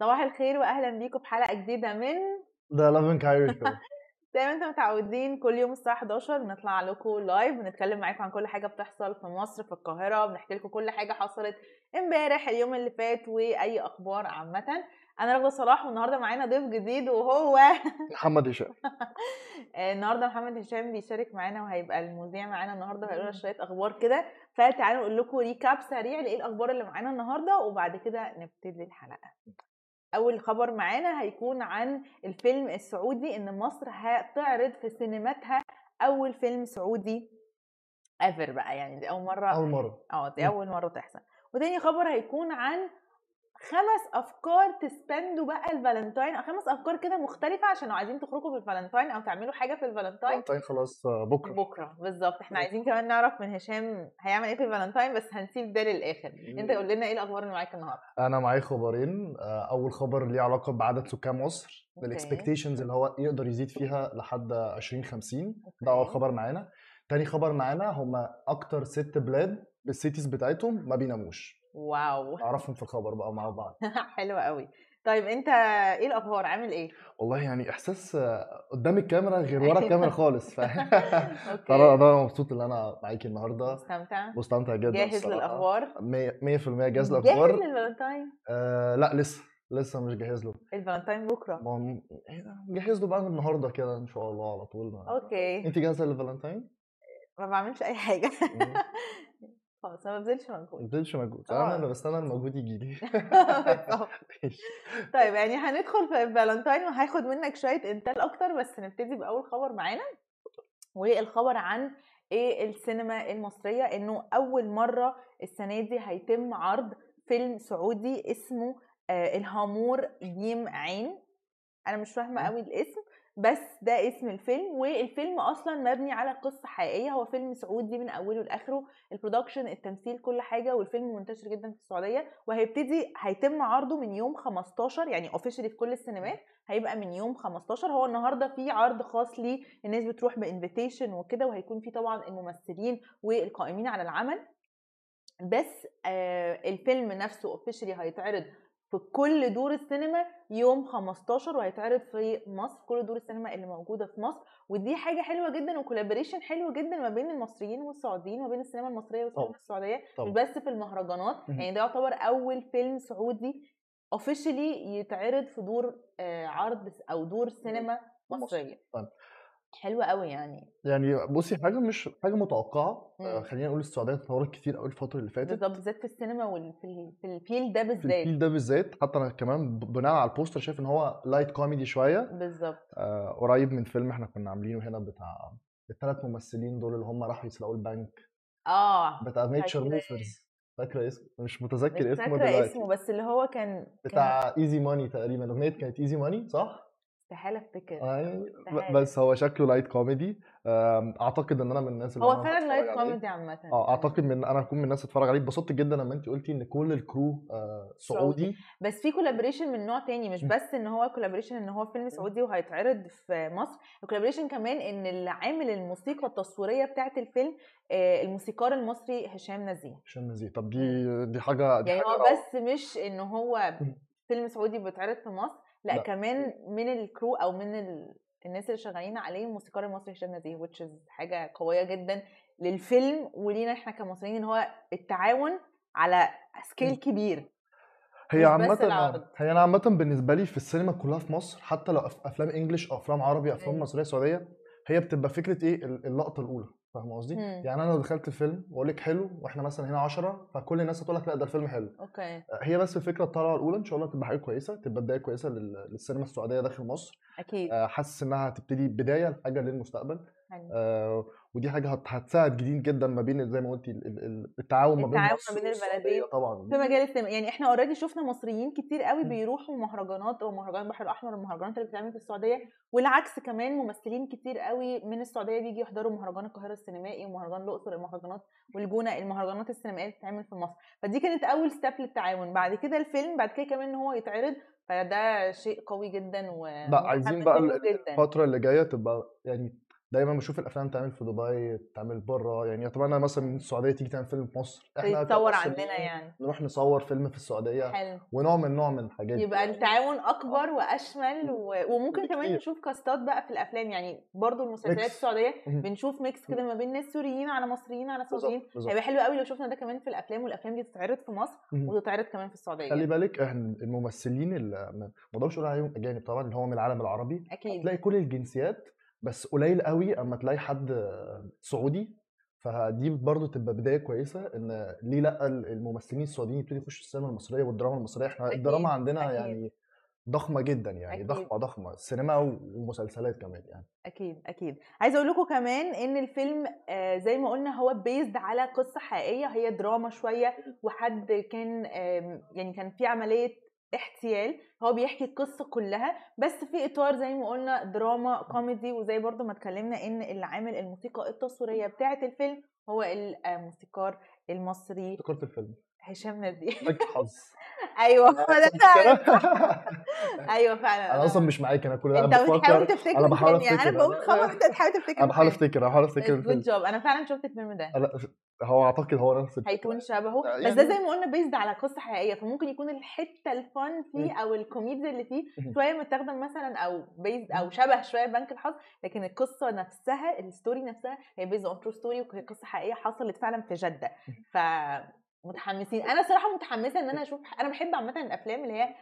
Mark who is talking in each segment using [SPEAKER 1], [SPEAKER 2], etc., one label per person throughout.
[SPEAKER 1] صباح الخير واهلا بيكم في حلقة جديدة من
[SPEAKER 2] ده Live in Cairo
[SPEAKER 1] زي ما أنتم متعودين كل يوم الساعة 11 بنطلع لكم live بنتكلم معاكم عن كل حاجة بتحصل في مصر في القاهرة بنحكي لكم كل حاجة حصلت امبارح اليوم اللي فات وأي أخبار عامة. أنا رغدة صلاح والنهارده معانا ضيف جديد وهو
[SPEAKER 2] محمد هشام.
[SPEAKER 1] النهارده محمد هشام بيشارك معانا وهيبقى المذيع معانا النهارده هيقول لنا شوية أخبار كده. فتعالوا نقول لكم recap سريع لإيه الأخبار اللي معانا النهارده وبعد كده نبتدي الحلقة. أول خبر معانا هيكون عن الفيلم السعودي إن مصر هتعرض في سينماتها أول فيلم سعودي ever بقى. يعني دي أول مرة
[SPEAKER 2] أول مرة.
[SPEAKER 1] آه دي أول مرة تحصل. وتاني خبر هيكون عن خمس أفكار ت spend وا بقى الفالنتاين أو خمس أفكار كده مختلفة عشان لو عايزين تخرجوا بالفالنتاين أو تعملوا حاجة في الفالنتاين.
[SPEAKER 2] طيب خلاص آه، بكرة.
[SPEAKER 1] بكرة بالظبط. إحنا عايزين كمان نعرف من هشام هيعمل إيه في الفالنتاين بس هنسيب ده للآخر. أنت قول لنا إيه الأخبار اللي معاك النهارده؟
[SPEAKER 2] أنا معايا خبرين. آه، أول خبر ليه علاقة بعدد سكان مصر.
[SPEAKER 1] ال
[SPEAKER 2] expectations اللي هو يقدر يزيد فيها لحد 2050 ده
[SPEAKER 1] أول.
[SPEAKER 2] خبر معانا. تاني خبر معانا هم أكتر ست بلاد بال cities بتاعتهم ما بيناموش.
[SPEAKER 1] wow.
[SPEAKER 2] أعرفهم في الخبر بقى مع بعض.
[SPEAKER 1] حلو قوي طيب أنت إيه الأخبار؟ عامل إيه؟
[SPEAKER 2] والله يعني إحساس قدام الكاميرا غير ورا الكاميرا خالص فأنا أنا مبسوط إن أنا معاكي النهارده.
[SPEAKER 1] مستمتع.
[SPEAKER 2] مستمتع جدا
[SPEAKER 1] جاهز. للأخبار؟
[SPEAKER 2] 100% جاهز
[SPEAKER 1] جاهز
[SPEAKER 2] للأخبار.
[SPEAKER 1] للفالنتاين؟
[SPEAKER 2] آه لأ لسه لسه مش جاهز له.
[SPEAKER 1] الفالنتاين بكرة.
[SPEAKER 2] ما ده؟ جهز له بقى النهارده كده إن شاء الله على طول.
[SPEAKER 1] okay.
[SPEAKER 2] انت جاهزة للفالنتين؟
[SPEAKER 1] ما بعملش أي
[SPEAKER 2] حاجة.
[SPEAKER 1] خلاص ما ببذلش
[SPEAKER 2] ما
[SPEAKER 1] مجهود
[SPEAKER 2] بتبذلش مجهود
[SPEAKER 1] آه.
[SPEAKER 2] أنا اللي بستنى المجهود يجي لي.
[SPEAKER 1] طيب يعني هندخل في الفالنتاين وهاخد منك شوية intel أكتر بس نبتدي بأول خبر معانا والخبر عن إيه السينما المصرية إنه أول مرة السنة دي هيتم عرض فيلم سعودي اسمه آه الهامور جيم عين أنا مش
[SPEAKER 2] فاهمة.
[SPEAKER 1] قوي الاسم بس ده اسم الفيلم والفيلم أصلا مبني على قصة حقيقية. هو فيلم سعودي من أوله لآخره. ال production التمثيل كل حاجة والفيلم منتشر جدا في السعودية. وهيبتدي هيتم عرضه من يوم 15 يعني officially في كل السينمات هيبقى من يوم 15 هو النهارده في عرض خاص ليه الناس بتروح ب invitation وكده وهيكون في طبعا الممثلين والقائمين على العمل. بس آه الفيلم نفسه officially هيتعرض في كل دور السينما يوم 15 وهيتعرض في مصر كل دور السينما اللي موجودة في مصر ودي حاجة حلوة جدا و collaboration حلو جدا ما بين المصريين والسعوديين وما بين السينما المصرية والسينما
[SPEAKER 2] طبعا.
[SPEAKER 1] السعودية مش
[SPEAKER 2] طبعا
[SPEAKER 1] بس في المهرجانات. يعني ده يعتبر أول فيلم سعودي officially يتعرض في دور آه، عرض أو دور سينما
[SPEAKER 2] مصر.
[SPEAKER 1] مصرية
[SPEAKER 2] طيب.
[SPEAKER 1] حلوة قوي يعني.
[SPEAKER 2] يعني بصي حاجة مش حاجة متوقعة آه،
[SPEAKER 1] مم.
[SPEAKER 2] خلينا نقول السعودية اتطورت كتير قوي الفترة اللي فاتت.
[SPEAKER 1] بالظبط بالذات في السينما وفي في ال field ده
[SPEAKER 2] في
[SPEAKER 1] بالذات.
[SPEAKER 2] ال field ده بالذات حتى أنا كمان بناء على ال poster شايف إن هو light comedy شوية.
[SPEAKER 1] بالظبط
[SPEAKER 2] آه قريب من فيلم إحنا كنا عاملينه هنا بتاع الثلاث ممثلين دول اللي هم راحوا يسرقوا البنك.
[SPEAKER 1] آه
[SPEAKER 2] بتاع
[SPEAKER 1] فاكرة.
[SPEAKER 2] موفرز فاكرة اسمه مش متذكر اسمه
[SPEAKER 1] فاكرة
[SPEAKER 2] دلوقتي.
[SPEAKER 1] اسمه بس اللي هو كان كان
[SPEAKER 2] بتاع Easy Money تقريبا الاغنيه كانت Easy Money صح؟
[SPEAKER 1] استحالة افتكر
[SPEAKER 2] آه، يعني. بس هو شكله light comedy أعتقد إن أنا من الناس اللي
[SPEAKER 1] هو فعلا
[SPEAKER 2] light.
[SPEAKER 1] comedy عامه
[SPEAKER 2] آه أعتقد من أنا هكون من الناس اتفرج عليه اتبسطت جدا لما انت قلتي إن كل ال crew آه سعودي
[SPEAKER 1] بس في collaboration من نوع تاني مش. بس إن هو collaboration إن هو فيلم سعودي وهيتعرض في مصر ال collaboration كمان إن اللي عامل الموسيقى التصويرية بتاعة الفيلم آه، الموسيقار المصري هشام نزيه
[SPEAKER 2] هشام نزيه طب دي دي حاجة دي
[SPEAKER 1] يعني
[SPEAKER 2] حاجة
[SPEAKER 1] هو. بس مش إن هو. فيلم سعودي بيتعرض في مصر لا,
[SPEAKER 2] لا.
[SPEAKER 1] كمان من ال crew أو من ال... الناس اللي شغالين عليه الموسيقار المصري هشام نزيه which is حاجة قوية جدا للفيلم ولينا إحنا كمصريين إن هو التعاون على
[SPEAKER 2] scale.
[SPEAKER 1] كبير
[SPEAKER 2] هي عامة. هي أنا عامة بالنسبة لي في السينما كلها في مصر حتى لو أفلام English أو أفلام عربي أفلام
[SPEAKER 1] مم.
[SPEAKER 2] مصرية سعودية هي بتبقى فكرة إيه ال- اللقطة الأولى فاهم قصدي؟ يعني أنا لو دخلت الفيلم وأقول لك حلو وإحنا مثلا هنا 10 فكل الناس هتقول لك لأ ده الفيلم حلو.
[SPEAKER 1] أوكي.
[SPEAKER 2] هي بس الفكرة الطلعة الأولى إن شاء الله تبقى حاجة كويسة تبقى بداية كويسة لل- للسينما السعودية داخل مصر.
[SPEAKER 1] أكيد.
[SPEAKER 2] آه، حاسس إنها هتبتدي بداية لحاجة للمستقبل.
[SPEAKER 1] حلو.
[SPEAKER 2] آه، ودي حاجة هت- هتساعد جديد جدا ما بين زي ما قلتي ال- ال- ال- التعاون ما بين
[SPEAKER 1] التعاون ما بين البلدين
[SPEAKER 2] طبعا.
[SPEAKER 1] في مجال السينما. يعني إحنا already شفنا مصريين كتير قوي
[SPEAKER 2] مم.
[SPEAKER 1] بيروحوا مهرجانات أو مهرجان البحر الأحمر المهرجانات اللي بتتعمل في السعودية والعكس كمان ممثلين كتير قوي من السعودية بيجي يحضروا مهرجان القاهرة السينمائي ومهرجان الأقصر المهرجانات والجونة المهرجانات السينمائية اللي بتتعمل في مصر. فدي كانت أول ستيب للتعاون. بعد كده الفيلم بعد كده كمان إن هو يتعرض فده شيء قوي جدا و
[SPEAKER 2] لا عايزين بقى ال-
[SPEAKER 1] جدا
[SPEAKER 2] الفترة اللي جاية تبقى يعني دايما بشوف الأفلام تعمل في دبي تعمل بره يعني اتمنى مثلا من السعودية تيجي تعمل فيلم في مصر
[SPEAKER 1] تتصور
[SPEAKER 2] كمصريين
[SPEAKER 1] عندنا يعني.
[SPEAKER 2] نروح نصور فيلم في السعودية.
[SPEAKER 1] حلو.
[SPEAKER 2] ونوع من نوع من الحاجات
[SPEAKER 1] يبقى التعاون أكبر وأشمل و... وممكن كمان. نشوف كاستات بقى في الأفلام. يعني برضو المسلسلات.
[SPEAKER 2] السعودية.
[SPEAKER 1] بنشوف ميكس كده ما بين ناس سوريين على مصريين على سعوديين. هيبقى حلو قوي لو شفنا ده كمان في الأفلام والأفلام دي تتعرض في مصر. وتتعرض كمان في السعودية.
[SPEAKER 2] خلي بالك إحنا الممثلين اللي ما أقدرش أقول عليهم أجانب طبعا اللي هو من العالم العربي.
[SPEAKER 1] أكيد.
[SPEAKER 2] تلاقي كل الجنسيات بس قليل قوي أما تلاقي حد سعودي فدي برضو تبقى بداية كويسة إن ليه لأ الممثلين السعوديين يبتدوا يخشوا السينما المصرية والدراما المصرية إحنا
[SPEAKER 1] أكيد،
[SPEAKER 2] الدراما عندنا
[SPEAKER 1] أكيد.
[SPEAKER 2] يعني ضخمة جدا يعني
[SPEAKER 1] أكيد.
[SPEAKER 2] ضخمة ضخمة السينما ومسلسلات كمان يعني
[SPEAKER 1] أكيد أكيد عايزة أقول لكم كمان إن الفيلم آه، زي ما قلنا هو based على قصة حقيقية هي دراما شوية وحد كان يعني كان في عملية احتيال هو بيحكي القصة كلها بس في إطار زي ما قلنا دراما كوميدي وزي برضو ما اتكلمنا إن اللي عامل الموسيقى التصويرية بتاعة الفيلم هو الموسيقار المصري
[SPEAKER 2] افتكرت الفيلم.
[SPEAKER 1] هشام نبيل
[SPEAKER 2] حظ.
[SPEAKER 1] أيوه هو ده فعلا. أيوه فعلا
[SPEAKER 2] أنا أصلا مش معاك أنا كل ده
[SPEAKER 1] أنت
[SPEAKER 2] أنا
[SPEAKER 1] بتحاول تفتكر
[SPEAKER 2] أنا بحاول
[SPEAKER 1] يعني أنا
[SPEAKER 2] أفتكر
[SPEAKER 1] بقول خبر أنت بتحاول تفتكر
[SPEAKER 2] أنا بحاول. أفتكر أنا بحاول أفتكر
[SPEAKER 1] جود جوب أنا فعلا شفت الفيلم ده.
[SPEAKER 2] لا هو أعتقد هو نفس.
[SPEAKER 1] هيكون شبهه.
[SPEAKER 2] يعني-
[SPEAKER 1] بس ده زي ما قلنا بيزد على قصة حقيقية فممكن يكون الحتة الفن فيه. أو الكوميديا اللي فيه. شوية متاخدة مثلا أو بيزد أو شبه شوية بنك الحظ لكن القصة نفسها الستوري نفسها هي بيزد اون ترو ستوري وهي قصة حقيقية حصلت فعلا في جدة. ف متحمسين. أنا صراحة متحمسة إن أنا أشوف أنا بحب عامة الأفلام اللي هي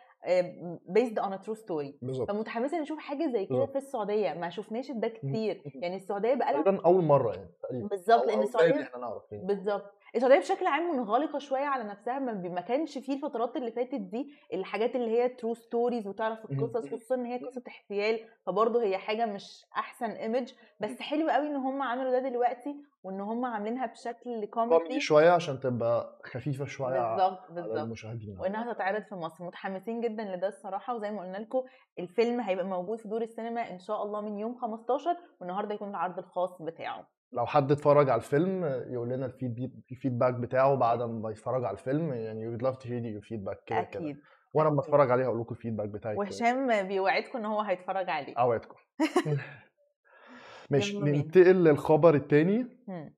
[SPEAKER 1] based on true
[SPEAKER 2] story
[SPEAKER 1] فمتحمسة إن أشوف حاجة زي كده. في السعودية. ما شفناش ده كتير. يعني السعودية بقى لها
[SPEAKER 2] أول مرة يعني
[SPEAKER 1] بالظبط
[SPEAKER 2] لأن السعودية نعرف يعني.
[SPEAKER 1] بالظبط. السعودية بشكل عام منغلقة شوية على نفسها ما, كانش فيه الفترات اللي فاتت دي الحاجات اللي هي true stories وتعرف. القصص خصوصا إن هي قصة احتيال فبرضه هي حاجة مش أحسن image بس حلو قوي إن هم عملوا ده دلوقتي وإن هم عاملينها بشكل
[SPEAKER 2] كوميدي شوية عشان تبقى خفيفة شوية
[SPEAKER 1] بالظبط بالظبط
[SPEAKER 2] المشاهدين
[SPEAKER 1] وإنها تتعرض في مصر. متحمسين جدا لده الصراحة وزي ما قلنا لكم الفيلم هيبقى موجود في دور السينما إن شاء الله من يوم 15 والنهاردة يكون العرض الخاص بتاعه.
[SPEAKER 2] لو حد اتفرج على الفيلم يقول لنا الفيد الفيدباك بتاعه بعد ما يتفرج على الفيلم يعني we'd love to hear your feedback كده كده
[SPEAKER 1] أكيد
[SPEAKER 2] وأنا لما. اتفرج عليه هقول لكم الفيدباك بتاعي كده.
[SPEAKER 1] وهشام بيوعدكم إن هو هيتفرج عليه
[SPEAKER 2] أوعدكم ماشي
[SPEAKER 1] يلا بينا.
[SPEAKER 2] ننتقل للخبر التاني
[SPEAKER 1] مم.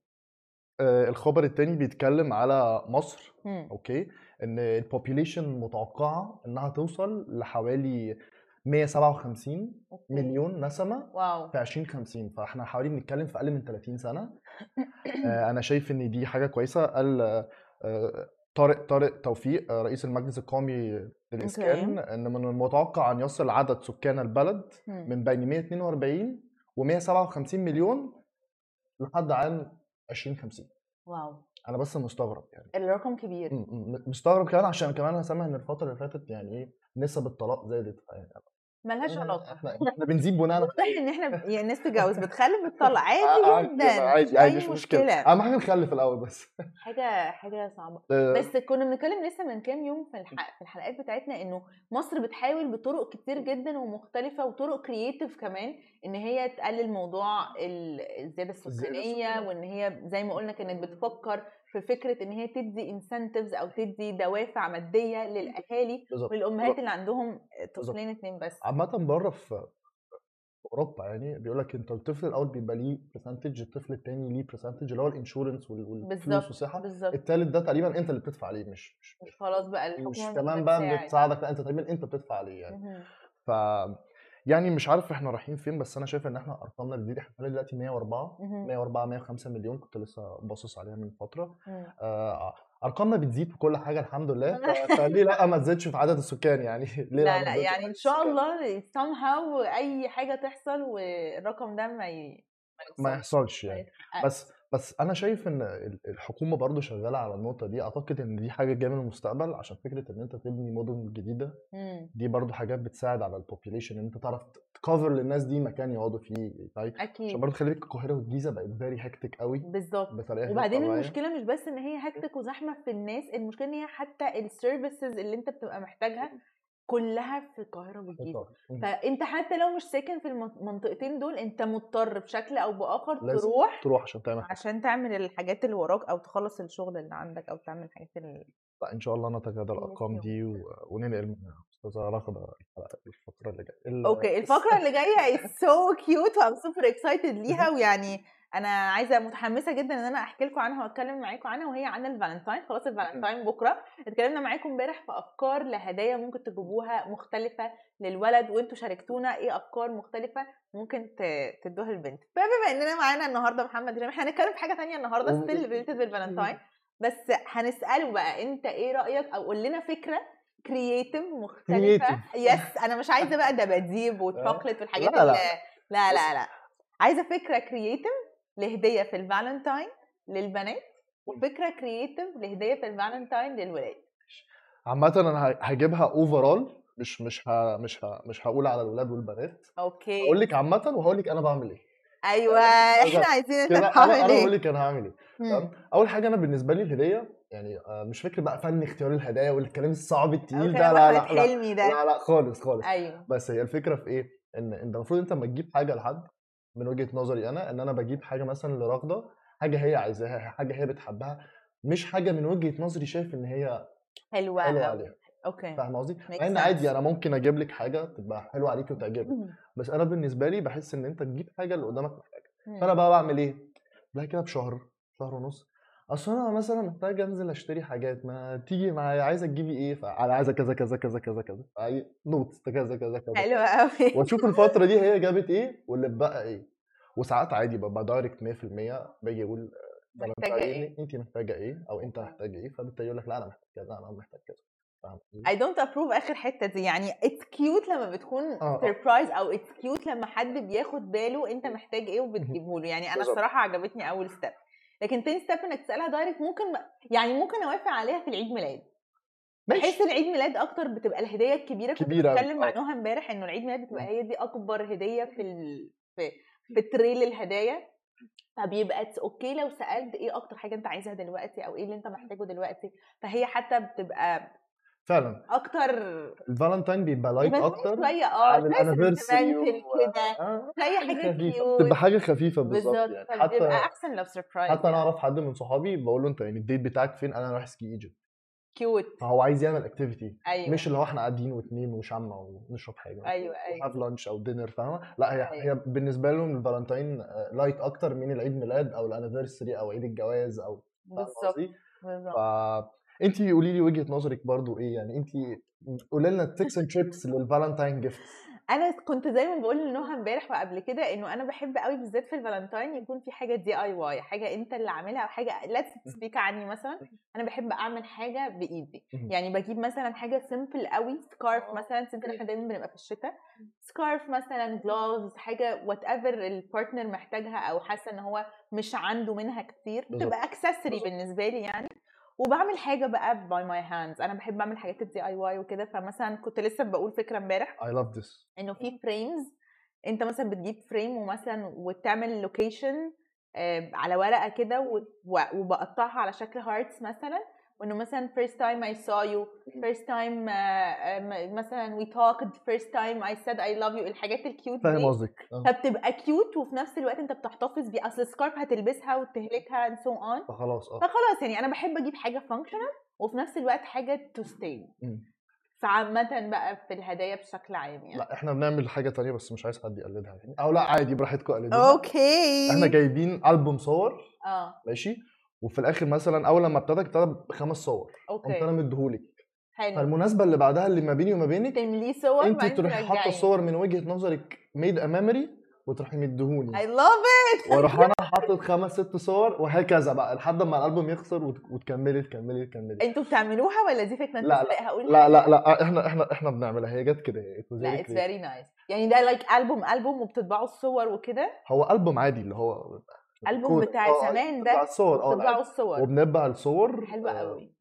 [SPEAKER 2] آه الخبر التاني بيتكلم على مصر
[SPEAKER 1] مم.
[SPEAKER 2] أوكي إن ال population متوقعة إنها توصل لحوالي 157
[SPEAKER 1] أوكي.
[SPEAKER 2] مليون نسمة
[SPEAKER 1] wow.
[SPEAKER 2] في 2050 فإحنا حوالي بنتكلم في أقل من 30 سنة. آه، أنا شايف إن دي حاجة كويسة. قال آه، طارق طارق توفيق آه، رئيس المجلس القومي للإسكان إن من المتوقع أن يصل عدد سكان البلد. من بين 142 و157 مليون لحد عام 2050
[SPEAKER 1] واو.
[SPEAKER 2] أنا بس مستغرب يعني.
[SPEAKER 1] الرقم كبير.
[SPEAKER 2] مستغرب كمان عشان كمان أنا سامع إن الفترة اللي فاتت يعني إيه نسب الطلاق زادت. يعني
[SPEAKER 1] ملهاش
[SPEAKER 2] علاقة. إحنا بنزيد بناء على
[SPEAKER 1] إن إحنا يعني الناس بتتجوز بتخلف بتطلع.
[SPEAKER 2] آه،
[SPEAKER 1] عادي جدا.
[SPEAKER 2] عادي عادي مش مشكلة. أهم حاجة نخلف الأول بس.
[SPEAKER 1] حاجة حاجة صعبة.
[SPEAKER 2] آه،
[SPEAKER 1] بس كنا بنتكلم لسه من كام يوم في في الحلقات بتاعتنا إنه مصر بتحاول بطرق كتير جدا ومختلفة وطرق creative كمان إن هي تقلل موضوع ال- الزيادة
[SPEAKER 2] السكانية.
[SPEAKER 1] وإن هي زي ما قلنا كانت بتفكر في فكرة إن هي تدي incentives أو تدي دوافع مادية للأهالي
[SPEAKER 2] بالظبط.
[SPEAKER 1] والامهات اللي عندهم طفلين اتنين بس.
[SPEAKER 2] عامة بره في أوروبا يعني بيقول لك أنت الطفل الأول بيبقى ليه percentage الطفل الثاني ليه percentage اللي هو ال
[SPEAKER 1] insurance
[SPEAKER 2] والفلوس
[SPEAKER 1] والصحة.
[SPEAKER 2] الثالث ده تقريبا أنت اللي بتدفع عليه مش مش
[SPEAKER 1] خلاص بقى الحكومة
[SPEAKER 2] مش كمان بقى
[SPEAKER 1] بتساعد.
[SPEAKER 2] بتساعدك لا أنت تقريبا أنت بتدفع عليه يعني. ف يعني مش عارف إحنا رايحين فين بس أنا شايف إن إحنا أرقامنا بتزيد إحنا حوالي دلوقتي 104
[SPEAKER 1] مهم.
[SPEAKER 2] 104 105 مليون كنت لسه باصص عليها من
[SPEAKER 1] فترة.
[SPEAKER 2] آه، أرقامنا بتزيد في كل حاجة الحمد لله فليه لأ ما تزيدش في عدد السكان يعني ليه لأ
[SPEAKER 1] لا
[SPEAKER 2] في
[SPEAKER 1] يعني إن شاء؟ الله somehow أي حاجة تحصل والرقم ده ما ي...
[SPEAKER 2] ما. يحصلش يعني
[SPEAKER 1] يتحققش.
[SPEAKER 2] بس بس أنا شايف إن ال- الحكومة برضو شغالة على النقطة دي. أعتقد إن دي حاجة جاية من المستقبل عشان فكرة إن أنت تبني مدن
[SPEAKER 1] جديدة.
[SPEAKER 2] دي برضو حاجات بتساعد على ال population إن أنت تعرف تcover للناس دي مكان يقعدوا فيه طيب عشان
[SPEAKER 1] أكيد.
[SPEAKER 2] برضو خلي بالك القاهرة والجيزة بقت very hectic قوي
[SPEAKER 1] بالظبط.
[SPEAKER 2] بطريقة
[SPEAKER 1] وبعدين. المشكلة مش بس إن هي hectic وزحمة في الناس المشكلة إن هي حتى ال services اللي أنت بتبقى محتاجها كلها في القاهرة
[SPEAKER 2] والجيزة.
[SPEAKER 1] فأنت حتى لو مش ساكن في المنطقتين دول أنت مضطر بشكل أو بآخر
[SPEAKER 2] لازم
[SPEAKER 1] تروح
[SPEAKER 2] تروح عشان تعمل حاجة.
[SPEAKER 1] عشان تعمل الحاجات اللي وراك أو تخلص الشغل اللي عندك أو تعمل الحاجات اللي
[SPEAKER 2] لا إن شاء الله نتفادى
[SPEAKER 1] الأرقام.
[SPEAKER 2] دي و- وننقل أستاذة. رغده الفقرة اللي جاية.
[SPEAKER 1] أوكي الفقرة اللي جاية is so cute. و I'm super excited ليها ويعني أنا عايزة متحمسة جدا إن أنا أحكي لكم عنها وأتكلم معاكم عنها وهي عن الفالنتاين. خلاص الفالنتاين بكرة. اتكلمنا معاكم امبارح في أفكار لهدايا ممكن تجيبوها مختلفة للولد وأنتوا شاركتونا إيه أفكار مختلفة ممكن تدوها للبنت. فبما إننا معانا النهارده محمد هشام إحنا هنتكلم في حاجة تانية النهارده
[SPEAKER 2] still
[SPEAKER 1] related بال Valentine. بس هنسأله بقى أنت إيه رأيك؟ أو قول لنا فكرة
[SPEAKER 2] creative
[SPEAKER 1] مختلفة. yes أنا مش عايزة بقى دباديب وشوكليت والحاجات
[SPEAKER 2] لا، لا.
[SPEAKER 1] لا. لا لا عايزة فكرة creative لهدية في الفالنتاين للبنات وفكرة creative لهدية في الفالنتاين للولاد.
[SPEAKER 2] عامه أنا هجيبها overall مش مش ه... مش ه... مش هقول على الولاد والبنات.
[SPEAKER 1] أوكي.
[SPEAKER 2] هقول لك عامه وهقول لك أنا بعمل
[SPEAKER 1] إيه. أيوه
[SPEAKER 2] إحنا.
[SPEAKER 1] عايزين انت
[SPEAKER 2] كده أنا هقول
[SPEAKER 1] إيه.
[SPEAKER 2] لك أنا هعمل
[SPEAKER 1] إيه.
[SPEAKER 2] تمام؟ أول حاجة أنا بالنسبة لي الهديه يعني آه، مش فكرة بقى فن اختيار الهدايا والكلام الصعب التقيل ده لا لا لا لا لا خالص خالص.
[SPEAKER 1] أيوه.
[SPEAKER 2] بس هي الفكرة في إيه؟ إن أنت المفروض أنت لما تجيب حاجة لحد من وجهة نظري أنا إن أنا بجيب حاجة مثلا لرغدة حاجة هي عايزاها حاجة هي بتحبها مش حاجة من وجهة نظري شايف إن هي حلوة
[SPEAKER 1] حلوة.
[SPEAKER 2] عليها
[SPEAKER 1] okay
[SPEAKER 2] فاهم قصدي؟ مع إن عادي. أنا ممكن أجيب لك حاجة تبقى حلوة عليك وتعجبك. بس أنا بالنسبة لي بحس إن أنت تجيب حاجة اللي قدامك محتاجها. فأنا بقى بعمل إيه؟ لا كده بشهر شهر ونص أصل أنا مثلا محتاج أنزل أشتري حاجات ما تيجي معايا عايزه تجيبي إيه؟ فانا عايزة كذا كذا كذا كذا كذا ف I note كذا كذا كذا
[SPEAKER 1] حلوة قوي
[SPEAKER 2] وأشوف الفترة دي هي جابت إيه واللي اتبقى إيه. وساعات عادي ببقى direct 100% باجي أقول آه،
[SPEAKER 1] محتاجة إيه؟
[SPEAKER 2] انت محتاجة إيه؟ أو أنت محتاج إيه؟ فبالتالي يقول لك لا أنا محتاج كذا أنا محتاج كذا؟
[SPEAKER 1] I don't approve آخر حتة دي. يعني it's cute لما بتكون
[SPEAKER 2] آه، آه.
[SPEAKER 1] surprise أو it's cute لما حد بياخد باله أنت محتاج إيه وبتجيبه له يعني
[SPEAKER 2] أنا.
[SPEAKER 1] الصراحه عجبتني أول step لكن تاني step إنك تسألها direct ممكن يعني ممكن أوافق عليها في العيد ميلاد. بحس
[SPEAKER 2] ماشي
[SPEAKER 1] العيد ميلاد أكتر بتبقى الهدية الكبيرة كنت
[SPEAKER 2] كبيرة
[SPEAKER 1] بتكلم مع
[SPEAKER 2] آه.
[SPEAKER 1] نهى امبارح إنه العيد ميلاد بتبقى هي دي أكبر هدية في ال... في في تريل الهدايا. فبيبقى okay لو سألت إيه أكتر حاجة أنت عايزها دلوقتي أو إيه اللي أنت محتاجه دلوقتي. فهي حتى بتبقى
[SPEAKER 2] فعلا.
[SPEAKER 1] أكتر
[SPEAKER 2] الفالنتاين بيبقى
[SPEAKER 1] light
[SPEAKER 2] أكتر.
[SPEAKER 1] شوية آه
[SPEAKER 2] عن
[SPEAKER 1] sentimental كده
[SPEAKER 2] آه،
[SPEAKER 1] شوية
[SPEAKER 2] حاجة
[SPEAKER 1] cute
[SPEAKER 2] بتبقى حاجة خفيفة بالظبط يعني. حتى
[SPEAKER 1] أحسن لو surprise
[SPEAKER 2] حتى أنا أعرف حد من صحابي بقول له أنت يعني ال date بتاعك فين؟ أنا رايح Ski Egypt
[SPEAKER 1] cute
[SPEAKER 2] فهو عايز يعمل activity
[SPEAKER 1] أيوه.
[SPEAKER 2] مش اللي هو إحنا قاعدين واتنين وشمع ونشرب حاجة
[SPEAKER 1] أيوه أيوه.
[SPEAKER 2] have lunch أو dinner فاهمة؟ لأ هي
[SPEAKER 1] أيوة.
[SPEAKER 2] هي بالنسبة لهم الفالنتاين light أكتر من العيد ميلاد أو ال anniversary أو عيد الجواز أو
[SPEAKER 1] بالظبط؟ بالظبط.
[SPEAKER 2] انت قولي لي وجهة نظرك برضو إيه يعني انت قولي لنا tips and tricks لل Valentine
[SPEAKER 1] gift أنا كنت زي ما بقول لنهى امبارح وقبل كده إنه أنا بحب قوي بالذات في الفالنتاين يكون في حاجة DIY حاجة أنت اللي عاملها أو حاجة لا سبيك عني مثلا. أنا بحب أعمل حاجة
[SPEAKER 2] بإيدي.
[SPEAKER 1] يعني بجيب مثلا حاجة simple قوي scarf مثلا simple إحنا دايما بنبقى في الشتاء. scarf مثلا gloves حاجة whatever ال partner محتاجها أو حاسة إن هو مش عنده منها كتير. بتبقى accessory
[SPEAKER 2] بالظبط.
[SPEAKER 1] بالنسبة لي يعني. وبعمل حاجة بقى by my hands أنا بحب أعمل حاجات ال DIY وكده فمثلا كنت لسه بقول فكرة امبارح
[SPEAKER 2] I love this.
[SPEAKER 1] إنه في frames أنت مثلا بتجيب frame ومثلا وتعمل location على ورقة كده وبقطعها على شكل hearts مثلا. وإنه مثلا first time I saw you first time uh, مثلا we talked first time I said I love you الحاجات ال
[SPEAKER 2] cute
[SPEAKER 1] فاهم
[SPEAKER 2] قصدك. آه.
[SPEAKER 1] فبتبقى cute وفي نفس الوقت أنت بتحتفظ بيها أصل ال scarf هتلبسها وتهلكها and so on.
[SPEAKER 2] فخلاص آه.
[SPEAKER 1] فخلاص يعني أنا بحب أجيب حاجة functional وفي نفس الوقت حاجة sweet
[SPEAKER 2] مم.
[SPEAKER 1] فعامة بقى في الهدايا بشكل عام يعني.
[SPEAKER 2] لا إحنا بنعمل حاجة تانية بس مش عايز حد يقلدها يعني. أو لا عادي براحتكم قلدوها.
[SPEAKER 1] okay
[SPEAKER 2] إحنا جايبين ألبوم صور
[SPEAKER 1] آه.
[SPEAKER 2] ماشي؟ وفي الآخر مثلا أول لما ابتدى ابتدى بخمس صور قمت أنا
[SPEAKER 1] okay
[SPEAKER 2] مديهولك.
[SPEAKER 1] حلو.
[SPEAKER 2] فالمناسبة اللي بعدها اللي ما بيني وما بينك
[SPEAKER 1] تمليه صور
[SPEAKER 2] انت تروحي
[SPEAKER 1] حاطة.
[SPEAKER 2] الصور من وجهة نظرك made a memory وتروحي مديهوني
[SPEAKER 1] I love it!
[SPEAKER 2] وأروح أنا حاطط خمس ست صور وهكذا بقى لحد ما الألبوم يخلص وت- وتكملي تكملي تكملي.
[SPEAKER 1] أنتوا بتعملوها ولا دي فكرة انت
[SPEAKER 2] لا،
[SPEAKER 1] سابقها قولي
[SPEAKER 2] لا لا. لا إحنا إحنا إحنا بنعملها. هي جت كده
[SPEAKER 1] لا
[SPEAKER 2] it's.
[SPEAKER 1] very nice يعني ده like ألبوم ألبوم وبتطبعوا الصور وكده؟
[SPEAKER 2] هو ألبوم عادي اللي هو
[SPEAKER 1] البوم
[SPEAKER 2] كود.
[SPEAKER 1] بتاع
[SPEAKER 2] آه،
[SPEAKER 1] زمان ده
[SPEAKER 2] الصور آه
[SPEAKER 1] بتطبعوا. الصور
[SPEAKER 2] وبنبع الصور
[SPEAKER 1] حلوة
[SPEAKER 2] آه،
[SPEAKER 1] قوي.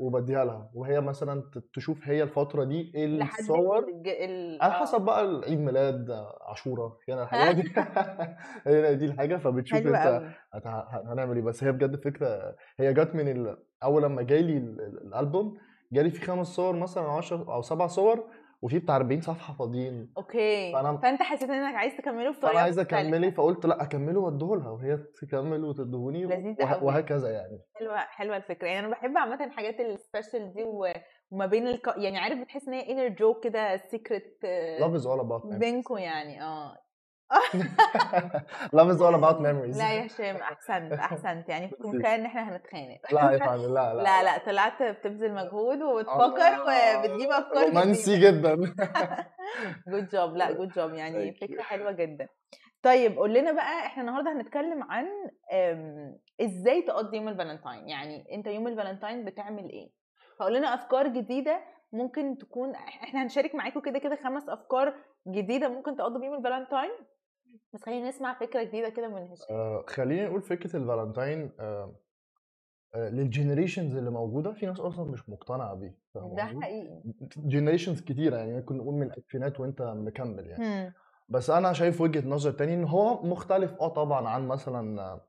[SPEAKER 2] وبديها لها وهي مثلا تشوف هي الفترة دي
[SPEAKER 1] إيه
[SPEAKER 2] الصور.
[SPEAKER 1] ال...
[SPEAKER 2] على
[SPEAKER 1] آه.
[SPEAKER 2] حسب بقى العيد ميلاد عاشورة يعني الحاجات دي هي دي الحاجة فبتشوف أنت هنعمل إيه بس هي بجد فكرة هي جت من ال... أول لما جالي ال- ال- الألبوم جالي فيه خمس صور مثلا 10 أو سبع صور وفي بتاع 40 صفحة فاضيين.
[SPEAKER 1] okay.
[SPEAKER 2] فأنا-
[SPEAKER 1] فأنت حسيت إنك عايز تكمله بطريقة
[SPEAKER 2] فأنا عايز
[SPEAKER 1] مختلفة.
[SPEAKER 2] اكملي فقلت لأ أكمله وأديهولها وهي تكمل وتدهوني وه... وهكذا يعني.
[SPEAKER 1] حلوة حلوة الفكرة. يعني أنا بحب عامة الحاجات ال special دي و... وما بين الك... يعني عارف بتحس إن هي inner joke كده
[SPEAKER 2] secret is all about memories
[SPEAKER 1] بينكم يعني. آه.
[SPEAKER 2] love is all about memories.
[SPEAKER 1] لا يا هشام أحسنت أحسنت. يعني كنت متخيل إن إحنا هنتخانق.
[SPEAKER 2] لا يا فندم لا لا.
[SPEAKER 1] لا لا طلعت بتبذل مجهود وبتفكر
[SPEAKER 2] الله.
[SPEAKER 1] وبتجيب أفكار
[SPEAKER 2] رومانسي جدا.
[SPEAKER 1] good job لا good job يعني. فكرة حلوة جدا. طيب قول لنا بقى إحنا النهارده هنتكلم عن إزاي تقضي يوم الفالنتاين. يعني أنت يوم الفالنتاين بتعمل إيه؟ فقول لنا أفكار جديدة ممكن تكون إحنا هنشارك معاكم كده كده خمس أفكار جديدة ممكن تقضوا بيهم الفالنتاين؟ بس خلينا نسمع فكرة جديدة كده من هشام.
[SPEAKER 2] آه، خليني نقول فكرة الفالنتاين آه، آه، لل generations اللي موجودة في ناس أصلا مش مقتنعة بيه
[SPEAKER 1] ده؟ حقيقي.
[SPEAKER 2] generations كتيرة يعني ممكن نقول من الألفينات وأنت مكمل يعني.
[SPEAKER 1] مم.
[SPEAKER 2] بس أنا شايف وجهة نظر تاني إن هو مختلف آه طبعا عن مثلا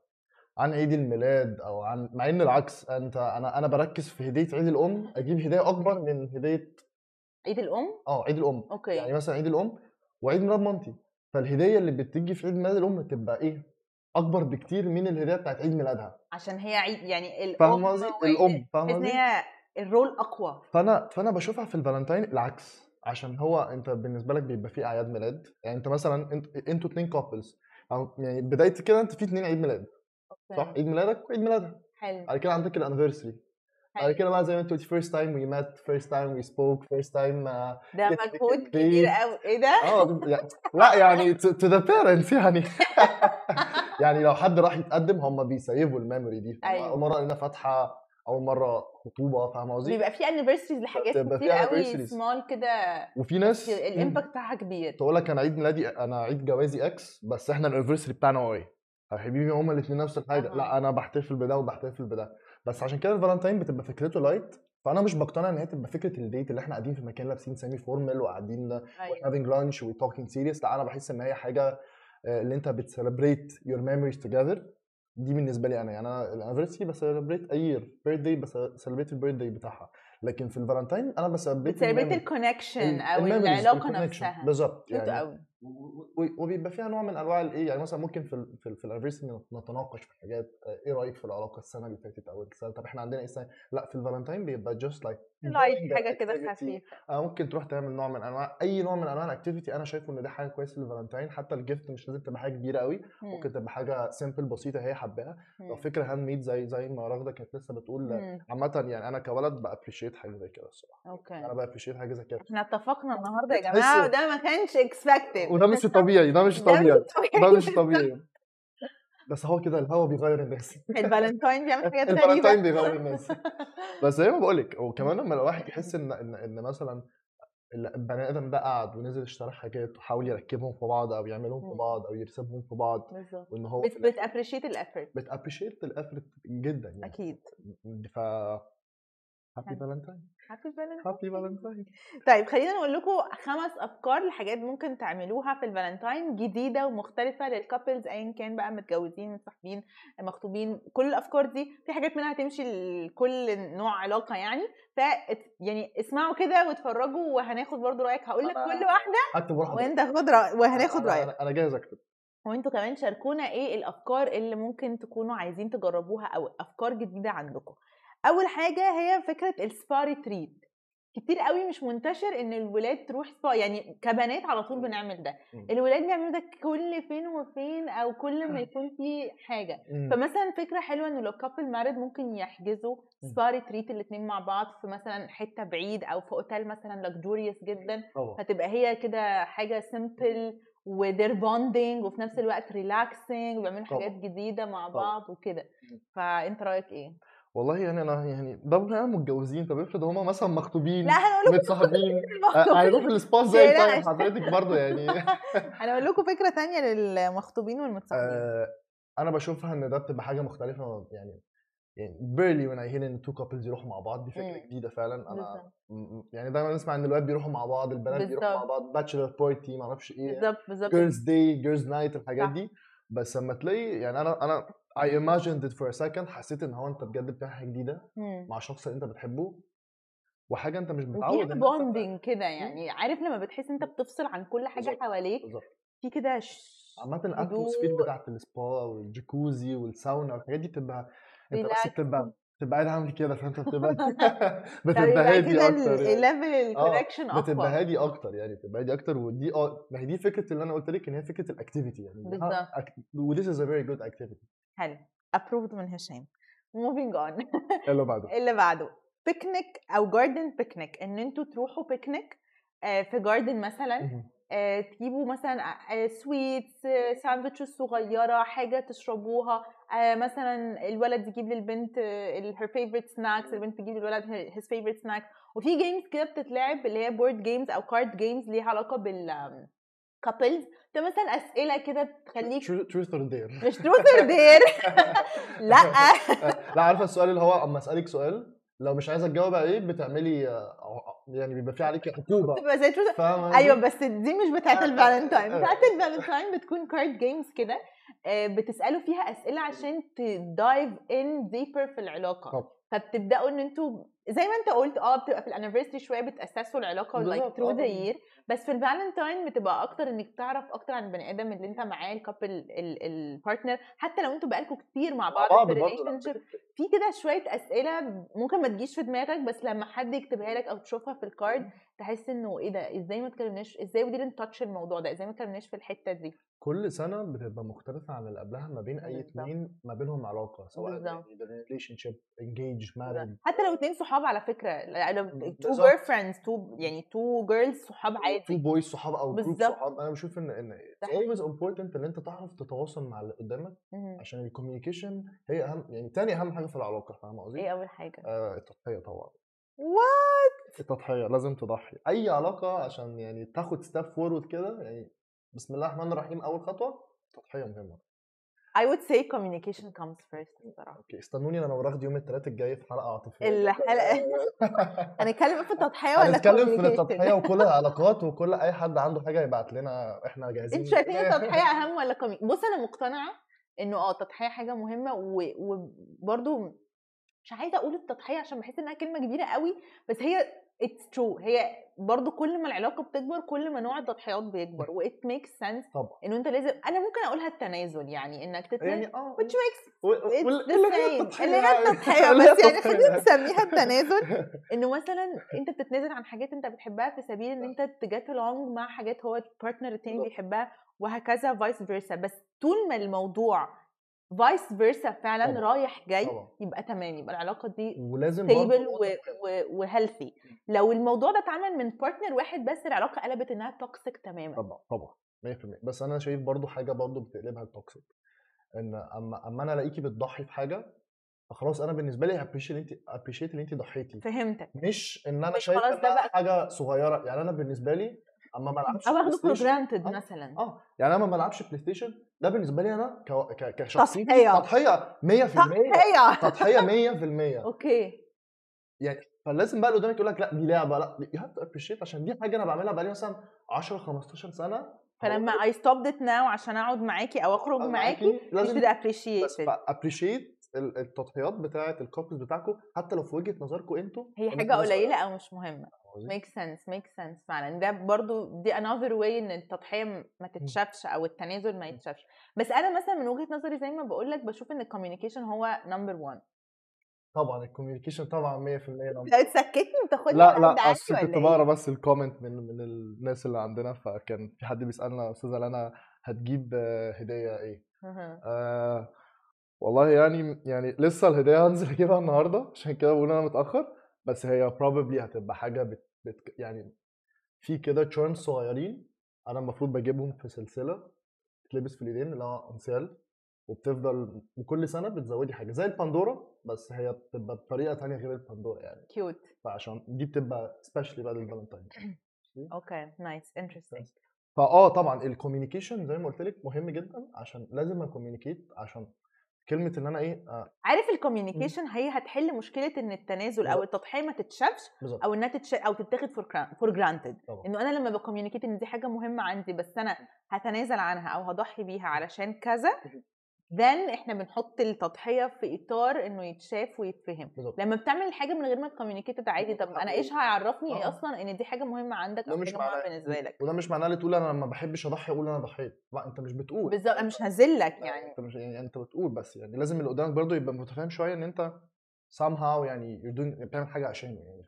[SPEAKER 2] عن عيد الميلاد أو عن مع إن العكس أنت أنا أنا بركز في هدية عيد الأم أجيب هدية أكبر من هدية
[SPEAKER 1] عيد الأم؟
[SPEAKER 2] آه عيد الأم.
[SPEAKER 1] okay.
[SPEAKER 2] يعني مثلا عيد الأم وعيد ميلاد مامتي. فالهدية اللي بتيجي في عيد ميلاد الأم تبقى إيه؟ أكبر بكتير من الهدية بتاعت عيد ميلادها.
[SPEAKER 1] عشان هي عيد يعني الأم
[SPEAKER 2] فاهم قصدي؟ الأم فاهم
[SPEAKER 1] تحس إن
[SPEAKER 2] قصدي؟
[SPEAKER 1] هي ال role
[SPEAKER 2] أقوى. فأنا فأنا بشوفها في الفالنتاين العكس عشان هو أنت بالنسبة لك بيبقى فيه أعياد ميلاد. يعني أنت مثلا أنت أنتوا اتنين couples يعني بداية كده أنت في اتنين عيد ميلاد صح. عيد ميلادك وعيد ميلادها.
[SPEAKER 1] حلو.
[SPEAKER 2] بعد كده عندك ال anniversary
[SPEAKER 1] بعد
[SPEAKER 2] كده بقى زي ما انت قلتي first time we met first time we spoke first time
[SPEAKER 1] ده مجهود كبير. قوي إيه ده؟
[SPEAKER 2] آه لا يعني to the parents يعني. يعني لو حد راح يتقدم هم بيسيفوا ال memory دي.
[SPEAKER 1] أيوة.
[SPEAKER 2] أول مرة لنا فاتحة أول مرة خطوبة فاهم قصدي؟
[SPEAKER 1] بيبقى في anniversaries لحاجات كتير قوي. سمول كده
[SPEAKER 2] وفي ناس
[SPEAKER 1] ال impact بتاعها كبير.
[SPEAKER 2] تقول لك أنا عيد ميلادي أنا عيد جوازي X بس إحنا ال anniversary بتاعنا هو إيه يا حبيبي هما الاثنين نفس
[SPEAKER 1] الحاجة.
[SPEAKER 2] لا أنا بحتفل بده وبحتفل بده. بس عشان كده الفالنتاين بتبقى فكرته light فأنا مش بقتنع إن هي تبقى فكرة ال date اللي إحنا قاعدين في مكان لابسين semi formal وقاعدين
[SPEAKER 1] أيوه.
[SPEAKER 2] having lunch و talking serious لأ أنا بحس إن هي حاجة آه، اللي أنت بت celebrate your memories together. دي بالنسبة لي أنا يعني أنا ال anniversary ب celebrate أي year birthday ب celebrate ال birthday بتاعها. لكن في الفالنتاين أنا ب
[SPEAKER 1] celebrate بت celebrate ال connection
[SPEAKER 2] أو
[SPEAKER 1] العلاقة
[SPEAKER 2] نفسها.
[SPEAKER 1] بالظبط
[SPEAKER 2] يعني وبيبقى فيها نوع من أنواع الايه يعني مثلا ممكن في ال في, ال في ال anniversary نتناقش في حاجات آه، إيه رأيك في العلاقة السنة اللي فاتت أو السنة؟ طب إحنا عندنا إيه السنة؟ لأ في الفالنتين بيبقى just like
[SPEAKER 1] light حاجة كده خفيفه
[SPEAKER 2] آه ممكن تروح تعمل نوع من أنواع أي نوع من أنواع ال activity أنا شايفه إن ده حاجة كويسة للفالنتين حتى ال gift مش لازم تبقى حاجة كبيرة قوي ممكن تبقى حاجة simple بسيطة هي حباها. لو فكرة handmade زي زي ما رغده كانت لسه بتقول عامة يعني أنا could ب appreciate حاجة زي كده الصراحة.
[SPEAKER 1] okay.
[SPEAKER 2] أنا ب appreciate حاجة زي كده.
[SPEAKER 1] إحنا اتفقنا النهارده يا جماعة وده ما كانش expected
[SPEAKER 2] وده مش طبيعي ده مش طبيعي. ده مش
[SPEAKER 1] طبيعي.
[SPEAKER 2] بس هو كده الهوا بيغير الناس.
[SPEAKER 1] الفالنتاين بيعمل حاجات غريبة.
[SPEAKER 2] بيغير الناس. بس زي ما بقول لك وكمان لما الواحد يحس إن إن إن مثلا البني آدم ده قعد ونزل اشترى حاجات وحاول يركبهم في بعض أو يعملهم في. بعض أو يرسمهم في بعض
[SPEAKER 1] بالظبط.
[SPEAKER 2] وإن هو
[SPEAKER 1] بت بت appreciate
[SPEAKER 2] ال effort بت appreciate ال effort جدا يعني.
[SPEAKER 1] أكيد.
[SPEAKER 2] ف
[SPEAKER 1] happy Valentine
[SPEAKER 2] happy Valentine
[SPEAKER 1] طيب خلينا نقول لكم خمس أفكار لحاجات ممكن تعملوها في الفالنتاين جديدة ومختلفة لل couples ايا كان بقى متجوزين متصاحبين مخطوبين كل الأفكار دي في حاجات منها هتمشي لكل نوع علاقة يعني. ف يعني اسمعوا كده واتفرجوا وهناخد برضو رأيك. هقول لك كل
[SPEAKER 2] واحدة
[SPEAKER 1] وأنت خد رأي وهناخد رأيك.
[SPEAKER 2] أنا جاهز أكتب.
[SPEAKER 1] وأنتوا كمان شاركونا إيه الأفكار اللي ممكن تكونوا عايزين تجربوها أو أفكار جديدة عندكم. أول حاجة هي فكرة السبا تريت كتير قوي مش منتشر إن الولاد تروح سبا يعني كبنات على طول بنعمل ده
[SPEAKER 2] مم.
[SPEAKER 1] الولاد بيعملوا ده كل فين وفين أو كل ما يكون في
[SPEAKER 2] حاجة.
[SPEAKER 1] فمثلا فكرة حلوة إنه لو couple married ممكن يحجزوا
[SPEAKER 2] مم.
[SPEAKER 1] spa retreat الاثنين مع بعض في مثلا حتة بعيد أو في اوتيل مثلا luxurious جدا فتبقى هي كده حاجة simple و they're bonding وفي نفس الوقت relaxing وبيعملوا. حاجات جديدة مع. بعض وكده فأنت رأيك إيه؟
[SPEAKER 2] والله يعني أنا يعني ده بناء متجوزين طب افرض هما مثلا مخطوبين
[SPEAKER 1] لا هنقول لكم
[SPEAKER 2] متصاحبين
[SPEAKER 1] المخطوبين.
[SPEAKER 2] هيروح السبا زي طيب حضرتك برضو يعني
[SPEAKER 1] هنقول لكم فكرة تانية للمخطوبين والمتصاحبين
[SPEAKER 2] آه، أنا بشوفها إن ده بتبقى حاجة مختلفة يعني يعني barely when I hear إن two couples يروحوا مع بعض دي فكرة
[SPEAKER 1] مم.
[SPEAKER 2] جديدة فعلا أنا يعني دايما نسمع إن الولاد بيروحوا مع بعض البنات بيروحوا مع. بعض bachelor party ما أعرفش إيه
[SPEAKER 1] بالظبط بالظبط
[SPEAKER 2] girls day girls night الحاجات. دي بس لما تلاقي يعني أنا أنا I imagined it for a second حسيت إن هو أنت بجد بتعمل حاجة جديدة
[SPEAKER 1] مم.
[SPEAKER 2] مع شخص أنت بتحبه وحاجة أنت مش متعود أنت
[SPEAKER 1] bonding كده يعني عارف لما بتحس أنت بتفصل عن كل حاجة
[SPEAKER 2] بالظبط.
[SPEAKER 1] حواليك
[SPEAKER 2] بالظبط
[SPEAKER 1] في كده ش-
[SPEAKER 2] عامة ال
[SPEAKER 1] atmosphere.
[SPEAKER 2] بتاعت السبا والجاكوزي والساونا والحاجات دي بتبقى أنت بس. بتبقى تبقى قاعد عامل كده فأنت بتبقى بتبقى هادي أكتر يعني ال
[SPEAKER 1] level
[SPEAKER 2] بتبقى هادي أكتر يعني بتبقى هادي أكتر ودي آه ما هي دي فكرة اللي أنا قلت لك إن هي فكرة ال activity يعني
[SPEAKER 1] بالظبط
[SPEAKER 2] انها أك- و this is a very good activity
[SPEAKER 1] حلو. Approved من هشام. Moving on.
[SPEAKER 2] إيه اللي بعده؟
[SPEAKER 1] اللي بعده. بيكنيك أو garden picnic إن أنتوا تروحوا بيكنيك في garden مثلا. آه، تجيبوا مثلا sweets sandwiches صغيرة حاجة تشربوها. آه، مثلا الولد يجيب للبنت her favorite snacks البنت تجيب للولد his favorite snacks وفي games كده بتتلعب اللي هي board games أو card games ليها علاقة بال couples ده مثلا أسئلة كده تخليك
[SPEAKER 2] truth or dare.
[SPEAKER 1] مش truth or dare لأ.
[SPEAKER 2] لا عارفة السؤال اللي هو أما أسألك سؤال لو مش عايزة تجاوب عليه بتعملي آه، يعني بيبقى في عليكي عقوبه
[SPEAKER 1] تبقى زي فاهمة
[SPEAKER 2] أيوه؟
[SPEAKER 1] بس دي مش بتاعت
[SPEAKER 2] آه،
[SPEAKER 1] الفالنتاين.
[SPEAKER 2] آه.
[SPEAKER 1] بتاعت الفالنتاين بتكون card games كده بتسألوا فيها أسئلة عشان ت dive in deeper في العلاقة.
[SPEAKER 2] طب.
[SPEAKER 1] فبتبدأوا إن أنتوا زي ما انت قلت آه بتبقى في ال anniversary شوية بتأسسوا العلاقة
[SPEAKER 2] like
[SPEAKER 1] through
[SPEAKER 2] آه. the.
[SPEAKER 1] year بس في الفالنتاين بتبقى أكتر إنك تعرف أكتر عن البني آدم اللي أنت معاه ال couple ال partner حتى لو أنتوا بقالكوا كتير مع بعض
[SPEAKER 2] بعض
[SPEAKER 1] في
[SPEAKER 2] برضه
[SPEAKER 1] relationship في كده شوية أسئلة ممكن ما تجيش في دماغك بس لما حد يكتبها لك أو تشوفها في ال card تحس إنه إيه ده؟ إزاي ما اتكلمناش؟ إزاي we didn't touch الموضوع ده؟ إزاي ما اتكلمناش في الحتة دي؟
[SPEAKER 2] كل سنة بتبقى مختلفة عن اللي قبلها ما بين أي
[SPEAKER 1] بالظبط.
[SPEAKER 2] اتنين ما بينهم علاقة سواء
[SPEAKER 1] بالظبط.
[SPEAKER 2] relationship engaged married
[SPEAKER 1] حتى لو اتنين صحاب على فكرة لو two
[SPEAKER 2] بالظبط.
[SPEAKER 1] girl friends two يعني two girls صحاب
[SPEAKER 2] two
[SPEAKER 1] عادي
[SPEAKER 2] boys صحاب أو group
[SPEAKER 1] بالظبط.
[SPEAKER 2] صحاب أنا بشوف إن إن
[SPEAKER 1] ده
[SPEAKER 2] it's always important إن أنت تعرف تتواصل مع اللي قدامك
[SPEAKER 1] مهم.
[SPEAKER 2] عشان ال communication هي أهم يعني تاني أهم حاجة في العلاقة فاهمة قصدي؟
[SPEAKER 1] إيه أول حاجة
[SPEAKER 2] آه التضحية طبعا
[SPEAKER 1] what
[SPEAKER 2] التضحية لازم تضحي أي علاقة عشان يعني تاخد step forward كده يعني بسم الله الرحمن الرحيم أول خطوة؟ تضحية مهمة.
[SPEAKER 1] I would say communication comes first الصراحه
[SPEAKER 2] okay استنوني أنا ورغده يوم الثلاث الجاي في حلقة عاطفية.
[SPEAKER 1] الحلقة. هنتكلم في التضحية ولا
[SPEAKER 2] هنتكلم في؟ التضحية وكل العلاقات وكل أي حد عنده حاجة يبعت لنا إحنا جاهزين.
[SPEAKER 1] أنتوا شايفين التضحية أهم ولا communi- بص أنا مقتنعة إنه آه التضحية حاجة مهمة و- وبرضو مش عايزة أقول التضحية عشان بحس إنها كلمة كبيرة قوي بس هي it's true هي برضو كل ما العلاقة بتكبر كل ما نوع التضحيات بيكبر و it makes sense
[SPEAKER 2] طبعا
[SPEAKER 1] إنه أنت لازم أنا ممكن أقولها التنازل يعني إنك تتنازل
[SPEAKER 2] يعني آه
[SPEAKER 1] which makes
[SPEAKER 2] اللي هي.
[SPEAKER 1] التضحية
[SPEAKER 2] يعني. التضحية
[SPEAKER 1] بس يعني خلينا. نسميها التنازل إنه مثلا أنت بتتنازل عن حاجات أنت بتحبها في سبيل إن أنت ت get along مع حاجات هو ال partner
[SPEAKER 2] التاني.
[SPEAKER 1] بيحبها وهكذا vice versa بس طول ما الموضوع vice versa فعلا
[SPEAKER 2] طبعا.
[SPEAKER 1] رايح جاي
[SPEAKER 2] طبعا
[SPEAKER 1] يبقى تمام يبقى العلاقة دي
[SPEAKER 2] ولازم stable. و
[SPEAKER 1] healthy لو الموضوع ده اتعمل من partner واحد بس العلاقة قلبت إنها toxic تماما
[SPEAKER 2] طبعا طبعا 100% بس أنا شايف برضو حاجة برضو بتقلبها ال toxic إن أما أما أنا الاقيكي بتضحي في حاجة فخلاص أنا بالنسبة لي appreciate انت appreciate اللي انت ضحيتي
[SPEAKER 1] فهمتك
[SPEAKER 2] مش إن أنا
[SPEAKER 1] مش
[SPEAKER 2] شايف
[SPEAKER 1] خلاص ده بقى-
[SPEAKER 2] حاجة صغيرة يعني أنا بالنسبة لي أما ما
[SPEAKER 1] ألعبش
[SPEAKER 2] Play
[SPEAKER 1] اخده for
[SPEAKER 2] granted.
[SPEAKER 1] مثلا
[SPEAKER 2] آه يعني أنا ما بلعبش PlayStation ده بالنسبة لي أنا. كشخصيتي
[SPEAKER 1] تضحية.
[SPEAKER 2] تضحية 100%
[SPEAKER 1] تضحية.
[SPEAKER 2] تضحية 100%
[SPEAKER 1] okay.
[SPEAKER 2] يعني فلازم بقى اللي قدامك يقول لك لا دي لعبة لا you have to appreciate عشان دي حاجة أنا بعملها بقالي مثلا 10 15 سنة.
[SPEAKER 1] فلما I stopped it now عشان أقعد معاكي أو
[SPEAKER 2] أخرج
[SPEAKER 1] معاكي
[SPEAKER 2] لازم
[SPEAKER 1] it.
[SPEAKER 2] appreciate التضحيات بتاعة ال couples بتاعكم حتى لو في وجهة نظركم أنتوا
[SPEAKER 1] هي
[SPEAKER 2] حاجة
[SPEAKER 1] قليلة أو مش
[SPEAKER 2] مهمة.
[SPEAKER 1] make sense make sense فعلا. ده برضو دي another way إن التضحية ما تتشافش أو التنازل ما يتشافش. بس أنا مثلا من وجهة نظري زي ما بقول لك بشوف إن ال communication هو number 1
[SPEAKER 2] طبعا الكوميونيكيشن طبعا 100%
[SPEAKER 1] لو تسكتني وتاخدني
[SPEAKER 2] لا لا أصل كنت بقرأ
[SPEAKER 1] إيه؟
[SPEAKER 2] بس ال comment من من الناس اللي عندنا فكان في حد بيسألنا أستاذة لنا هتجيب هدية
[SPEAKER 1] إيه.
[SPEAKER 2] آه والله يعني يعني لسه الهدية هنزل أجيبها النهارده عشان كده بقول أنا متأخر بس هي probably هتبقى حاجة بت, بت يعني في كده charms صغيرين أنا المفروض بجيبهم في سلسلة تلبس في الإيدين اللي هو انسيال وبتفضل وكل سنة بتزودي حاجة زي ال Pandora بس هي بتبقى بطريقة تانية غير ال Pandora يعني.
[SPEAKER 1] cute
[SPEAKER 2] فعشان دي بتبقى specially بعد الفالنتاين
[SPEAKER 1] okay nice interesting
[SPEAKER 2] فآه طبعا ال communication زي ما قلت لك مهم جدا عشان لازم أ communicate عشان كلمة إن أنا إيه آه.
[SPEAKER 1] عارف ال communication هي هتحل مشكلة إن التنازل أو
[SPEAKER 2] بالظبط.
[SPEAKER 1] التضحية ما تتشافش أو إنها تتش... أو تتاخد for for
[SPEAKER 2] granted
[SPEAKER 1] إنه أنا لما ب communicate إن دي حاجة مهمة عندي بس أنا هتنازل عنها أو هضحي بيها علشان كذا then إحنا بنحط التضحية في إطار إنه يتشاف ويتفهم.
[SPEAKER 2] بالظبط.
[SPEAKER 1] لما بتعمل الحاجة من غير ما ت communicate عادي. طب أنا إيش هيعرفني إيه
[SPEAKER 2] آه.
[SPEAKER 1] أصلا إن دي حاجة مهمة عندك أو
[SPEAKER 2] مش
[SPEAKER 1] حاجة
[SPEAKER 2] معناه
[SPEAKER 1] بالنسبة لك؟
[SPEAKER 2] وده مش معناه اللي تقول أنا لما بحبش أضحي أقول أنا ضحيت. لا أنت مش بتقول.
[SPEAKER 1] بالظبط. أنا مش هزلك يعني.
[SPEAKER 2] أنت مش يعني أنت بتقول بس يعني لازم اللي قدامك برضه يبقى متفاهم شوية إن أنت somehow يعني doing بتعمل حاجة عشانه يعني؟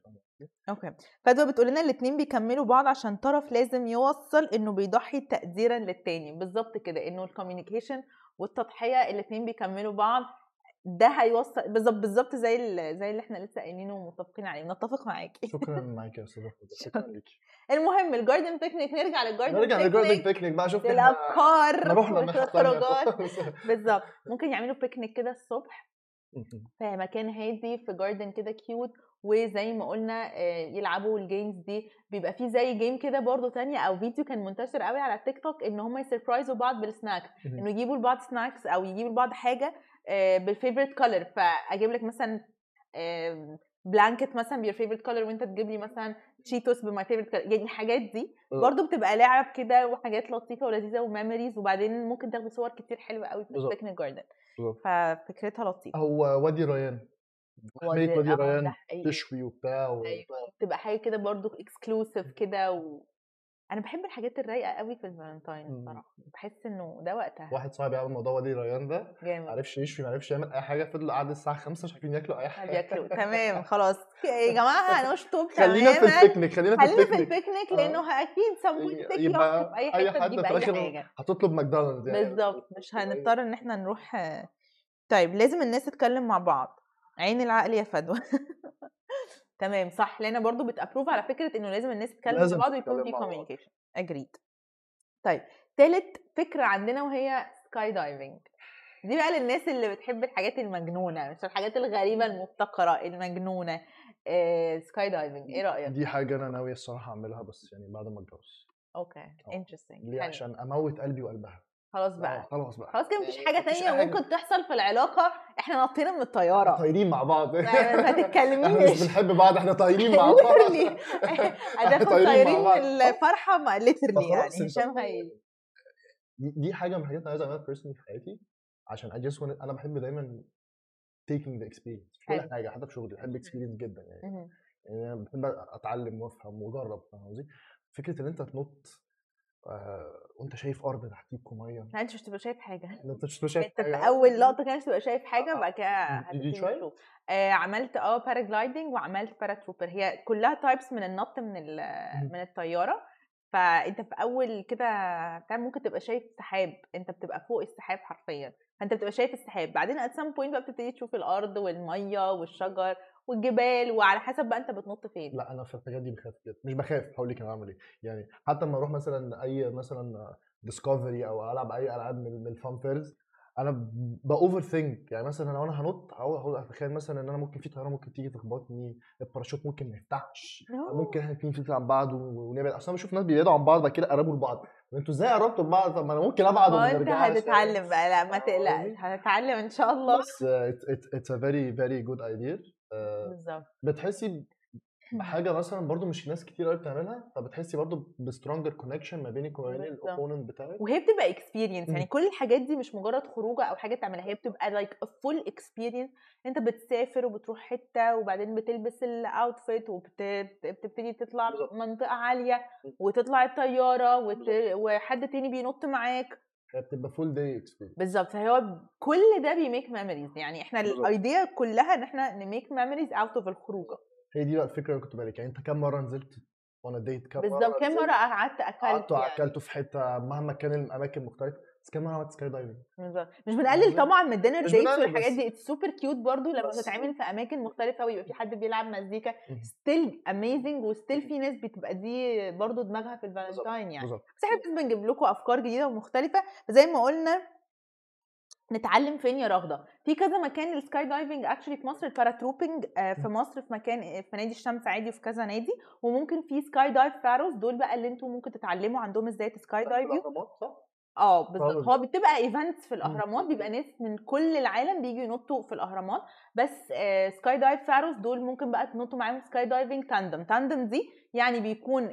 [SPEAKER 1] okay. فدوى بتقول لنا الاتنين بيكملوا بعض عشان طرف لازم يوصل إنه بيضحي تقديرا للتاني. بالظبط كده. إنه ال communication والتضحية الاتنين بيكملوا بعض ده هيوصل بالظبط بالظبط زي زي اللي إحنا لسه قايلينه ومتفقين عليه. نتفق معاكي.
[SPEAKER 2] شكرا معاك يا أستاذ أحمد، شكرا ليكي.
[SPEAKER 1] المهم ال garden picnic
[SPEAKER 2] نرجع لل garden نرجع لل
[SPEAKER 1] garden
[SPEAKER 2] picnic بقى الناحيه
[SPEAKER 1] والخروجات
[SPEAKER 2] الثانية
[SPEAKER 1] بالظبط. ممكن يعملوا بيكنيك كده الصبح في مكان هادي في garden كده cute وزي ما قلنا آه، يلعبوا ال games دي. بيبقى فيه زي game كده برضو تانية أو فيديو كان منتشر قوي على التيك توك إن هم ي surprise وا بعض بالسناك إنه يجيبوا لبعض snacks أو يجيبوا لبعض حاجة بال favorite color فأجيب لك مثلا blanket مثلا ب your favorite color وأنت تجيب لي مثلا Cheetos ب my favorite color يعني الحاجات دي
[SPEAKER 2] آه.
[SPEAKER 1] برضو بتبقى لعب كده وحاجات لطيفة ولذيذة و memories وبعدين ممكن تاخدي صور كتير حلوة قوي في. ال picnic
[SPEAKER 2] garden.
[SPEAKER 1] ففكرتها لطيفة.
[SPEAKER 2] هو وادي ريان وادي
[SPEAKER 1] آه،
[SPEAKER 2] ريان. تشوي وبتاع و...
[SPEAKER 1] أيوه بتبقى حاجة كده برضو exclusive كده و... أنا بحب الحاجات الرايقة قوي في الفالنتاين
[SPEAKER 2] مم.
[SPEAKER 1] الصراحه بحس إنه ده وقتها.
[SPEAKER 2] واحد صاحبي عمل موضوع وادي ريان ده ما
[SPEAKER 1] جامد.
[SPEAKER 2] عرفش يشوي ما عرفش يعمل أي حاجة فضل قعد الساعة 5 مش عارفين ياكلوا أي حاجة.
[SPEAKER 1] بياكلوا. تمام خلاص. يا جماعة هنشطب
[SPEAKER 2] خلينا في
[SPEAKER 1] تماما
[SPEAKER 2] البيكنيك خلينا في
[SPEAKER 1] خلينا في
[SPEAKER 2] ال
[SPEAKER 1] picnic
[SPEAKER 2] ال
[SPEAKER 1] picnic آه. لأنه
[SPEAKER 2] أكيد
[SPEAKER 1] تكلف
[SPEAKER 2] يبقى أي
[SPEAKER 1] حتة
[SPEAKER 2] حد في
[SPEAKER 1] حاجة.
[SPEAKER 2] هتطلب ماكدونالدز يعني
[SPEAKER 1] بالظبط مش هنضطر إن إحنا نروح. طيب لازم الناس تتكلم مع بعض. عين العقل يا فدوى. تمام صح لأن برضو بت approve على فكرة إنه لازم الناس تتكلم بعض ويكون في. communication agreed طيب تالت فكرة عندنا وهي sky diving دي بقى للناس اللي بتحب الحاجات المجنونة مش الحاجات الغريبة المبتكرة المجنونة. sky diving إيه رأيك؟
[SPEAKER 2] دي حاجة أنا ناوي الصراحة أعملها بس يعني بعد ما أتجوز.
[SPEAKER 1] okay
[SPEAKER 2] آه.
[SPEAKER 1] interesting
[SPEAKER 2] ليه؟ عشان أموت قلبي وقلبها.
[SPEAKER 1] خلاص
[SPEAKER 2] آه،
[SPEAKER 1] بقى.
[SPEAKER 2] خلاص بقى.
[SPEAKER 1] خلاص كده مفيش
[SPEAKER 2] يعني حاجة
[SPEAKER 1] تانية
[SPEAKER 2] حاجة.
[SPEAKER 1] ممكن تحصل في العلاقة. إحنا نطينا من الطيارة.
[SPEAKER 2] طايرين مع بعض.
[SPEAKER 1] ما
[SPEAKER 2] إحنا مش
[SPEAKER 1] تتكلميش
[SPEAKER 2] بنحب بعض إحنا طايرين مع بعض.
[SPEAKER 1] هناخد
[SPEAKER 2] طايرين مع.
[SPEAKER 1] من الفرحة ما
[SPEAKER 2] literally
[SPEAKER 1] يعني هشام هي
[SPEAKER 2] دي, حاجة من الحاجات اللي عايز اعملها personally في حياتي عشان just want أنا بحب دايما taking the experience في كل. حاجة حتى في شغلي بحب experience جدا يعني. يعني أنا بحب أتعلم وأفهم وأجرب فاهم قصدي؟ فكرة إن أنت تنط وأنت شايف أرض تحتيك وميه
[SPEAKER 1] لا أنت مش تبقى شايف حاجة.
[SPEAKER 2] ان أنت مش شايف
[SPEAKER 1] أنت في. أول لقطة كده مش تبقى شايف حاجة
[SPEAKER 2] آه.
[SPEAKER 1] وبعد كده? تشوف آه عملت آه paragliding وعملت paratrooper هي كلها types من النط من من الطيارة. فأنت في أول كده بتاع ممكن تبقى شايف سحاب. أنت بتبقى فوق السحاب حرفيا. فأنت بتبقى شايف السحاب. بعدين at some point بقى بتبتدي تشوف الأرض والمية والشجر. والجبال وعلى حسب بقى انت بتنط فين.
[SPEAKER 2] لا أنا في الحاجات دي بخاف جدا. مش بخاف هقول لك أنا بعمل إيه. يعني حتى لما أروح مثلا أي مثلا Discovery أو ألعب أي ألعاب من ال fun fairs أنا ب overthink يعني مثلا لو أنا هنط هقول هقول أتخيل مثلا إن أنا ممكن في طيارة ممكن تيجي تخبطني الباراشوت ممكن ما يفتحش. ممكن إحنا الاثنين نفلت عن بعض ونبعد. أصلا بشوف ناس بيبعدوا عن بعض بعد كده قربوا لبعض. أنتوا إزاي قربتوا لبعض؟ طب ما أنا ممكن أبعد
[SPEAKER 1] ما
[SPEAKER 2] وما أنت
[SPEAKER 1] هتتعلم بقى. لا ما تقلقش؟ هتتعلم إن شاء الله.
[SPEAKER 2] بس it's a very very good idea
[SPEAKER 1] بالظبط
[SPEAKER 2] بتحسي بحاجه مثلا برضو مش ناس كتير قوي بتعملها فبتحسي برضو ب stronger connection ما بينك وما بين.
[SPEAKER 1] ال
[SPEAKER 2] opponent بتاعك؟
[SPEAKER 1] وهي بتبقى experience يعني. كل الحاجات دي مش مجرد خروجة أو حاجة تعملها هي بتبقى like full experience أنت بتسافر وبتروح حتة وبعدين بتلبس ال outfit وبتبتدي تطلع. منطقة عالية وتطلع الطيارة وت... وحد تاني بينط معاك.
[SPEAKER 2] بتبقى full day experience
[SPEAKER 1] بالظبط. فهو كل ده بي make memories يعني إحنا.
[SPEAKER 2] ال
[SPEAKER 1] idea كلها إن إحنا ن make memories out of الخروجة.
[SPEAKER 2] هي دي بقى الفكرة اللي كنت بالك يعني أنت كم مرة نزلت on date كم
[SPEAKER 1] بالظبط. كم مرة قعدت أكلت
[SPEAKER 2] قعدتوا
[SPEAKER 1] يعني.
[SPEAKER 2] في حتة مهما كان الأماكن مختلفة. كم مره عملت
[SPEAKER 1] skydiving مش بنقلل. طبعا من
[SPEAKER 2] ال
[SPEAKER 1] dinner
[SPEAKER 2] dates
[SPEAKER 1] والحاجات دي. it's super cute برضو لما بتتعمل في أماكن مختلفة ويبقى في حد بيلعب مزيكا.
[SPEAKER 2] still
[SPEAKER 1] amazing و still في ناس بتبقى دي برضو دماغها في الفالنتاين يعني. بس إحنا بنجيب لكم أفكار جديدة ومختلفة. زي ما قلنا نتعلم فين يا رغدة؟ في كذا مكان لل skydiving actually في مصر ال paratrooping آه، في مصر في مكان في نادي الشمس عادي وفي كذا نادي. وممكن في Skydive Pharaohs دول بقى اللي أنتم ممكن تتعلموا عندهم إزاي ت sky
[SPEAKER 2] الأهرامات، صح؟
[SPEAKER 1] آه بالظبط. هو بتبقى events في الأهرامات بيبقى ناس من كل العالم بيجوا ينطوا في الأهرامات بس آه Skydive Pharaohs دول ممكن بقى تنطوا معاهم skydiving tandem tandem دي يعني بيكون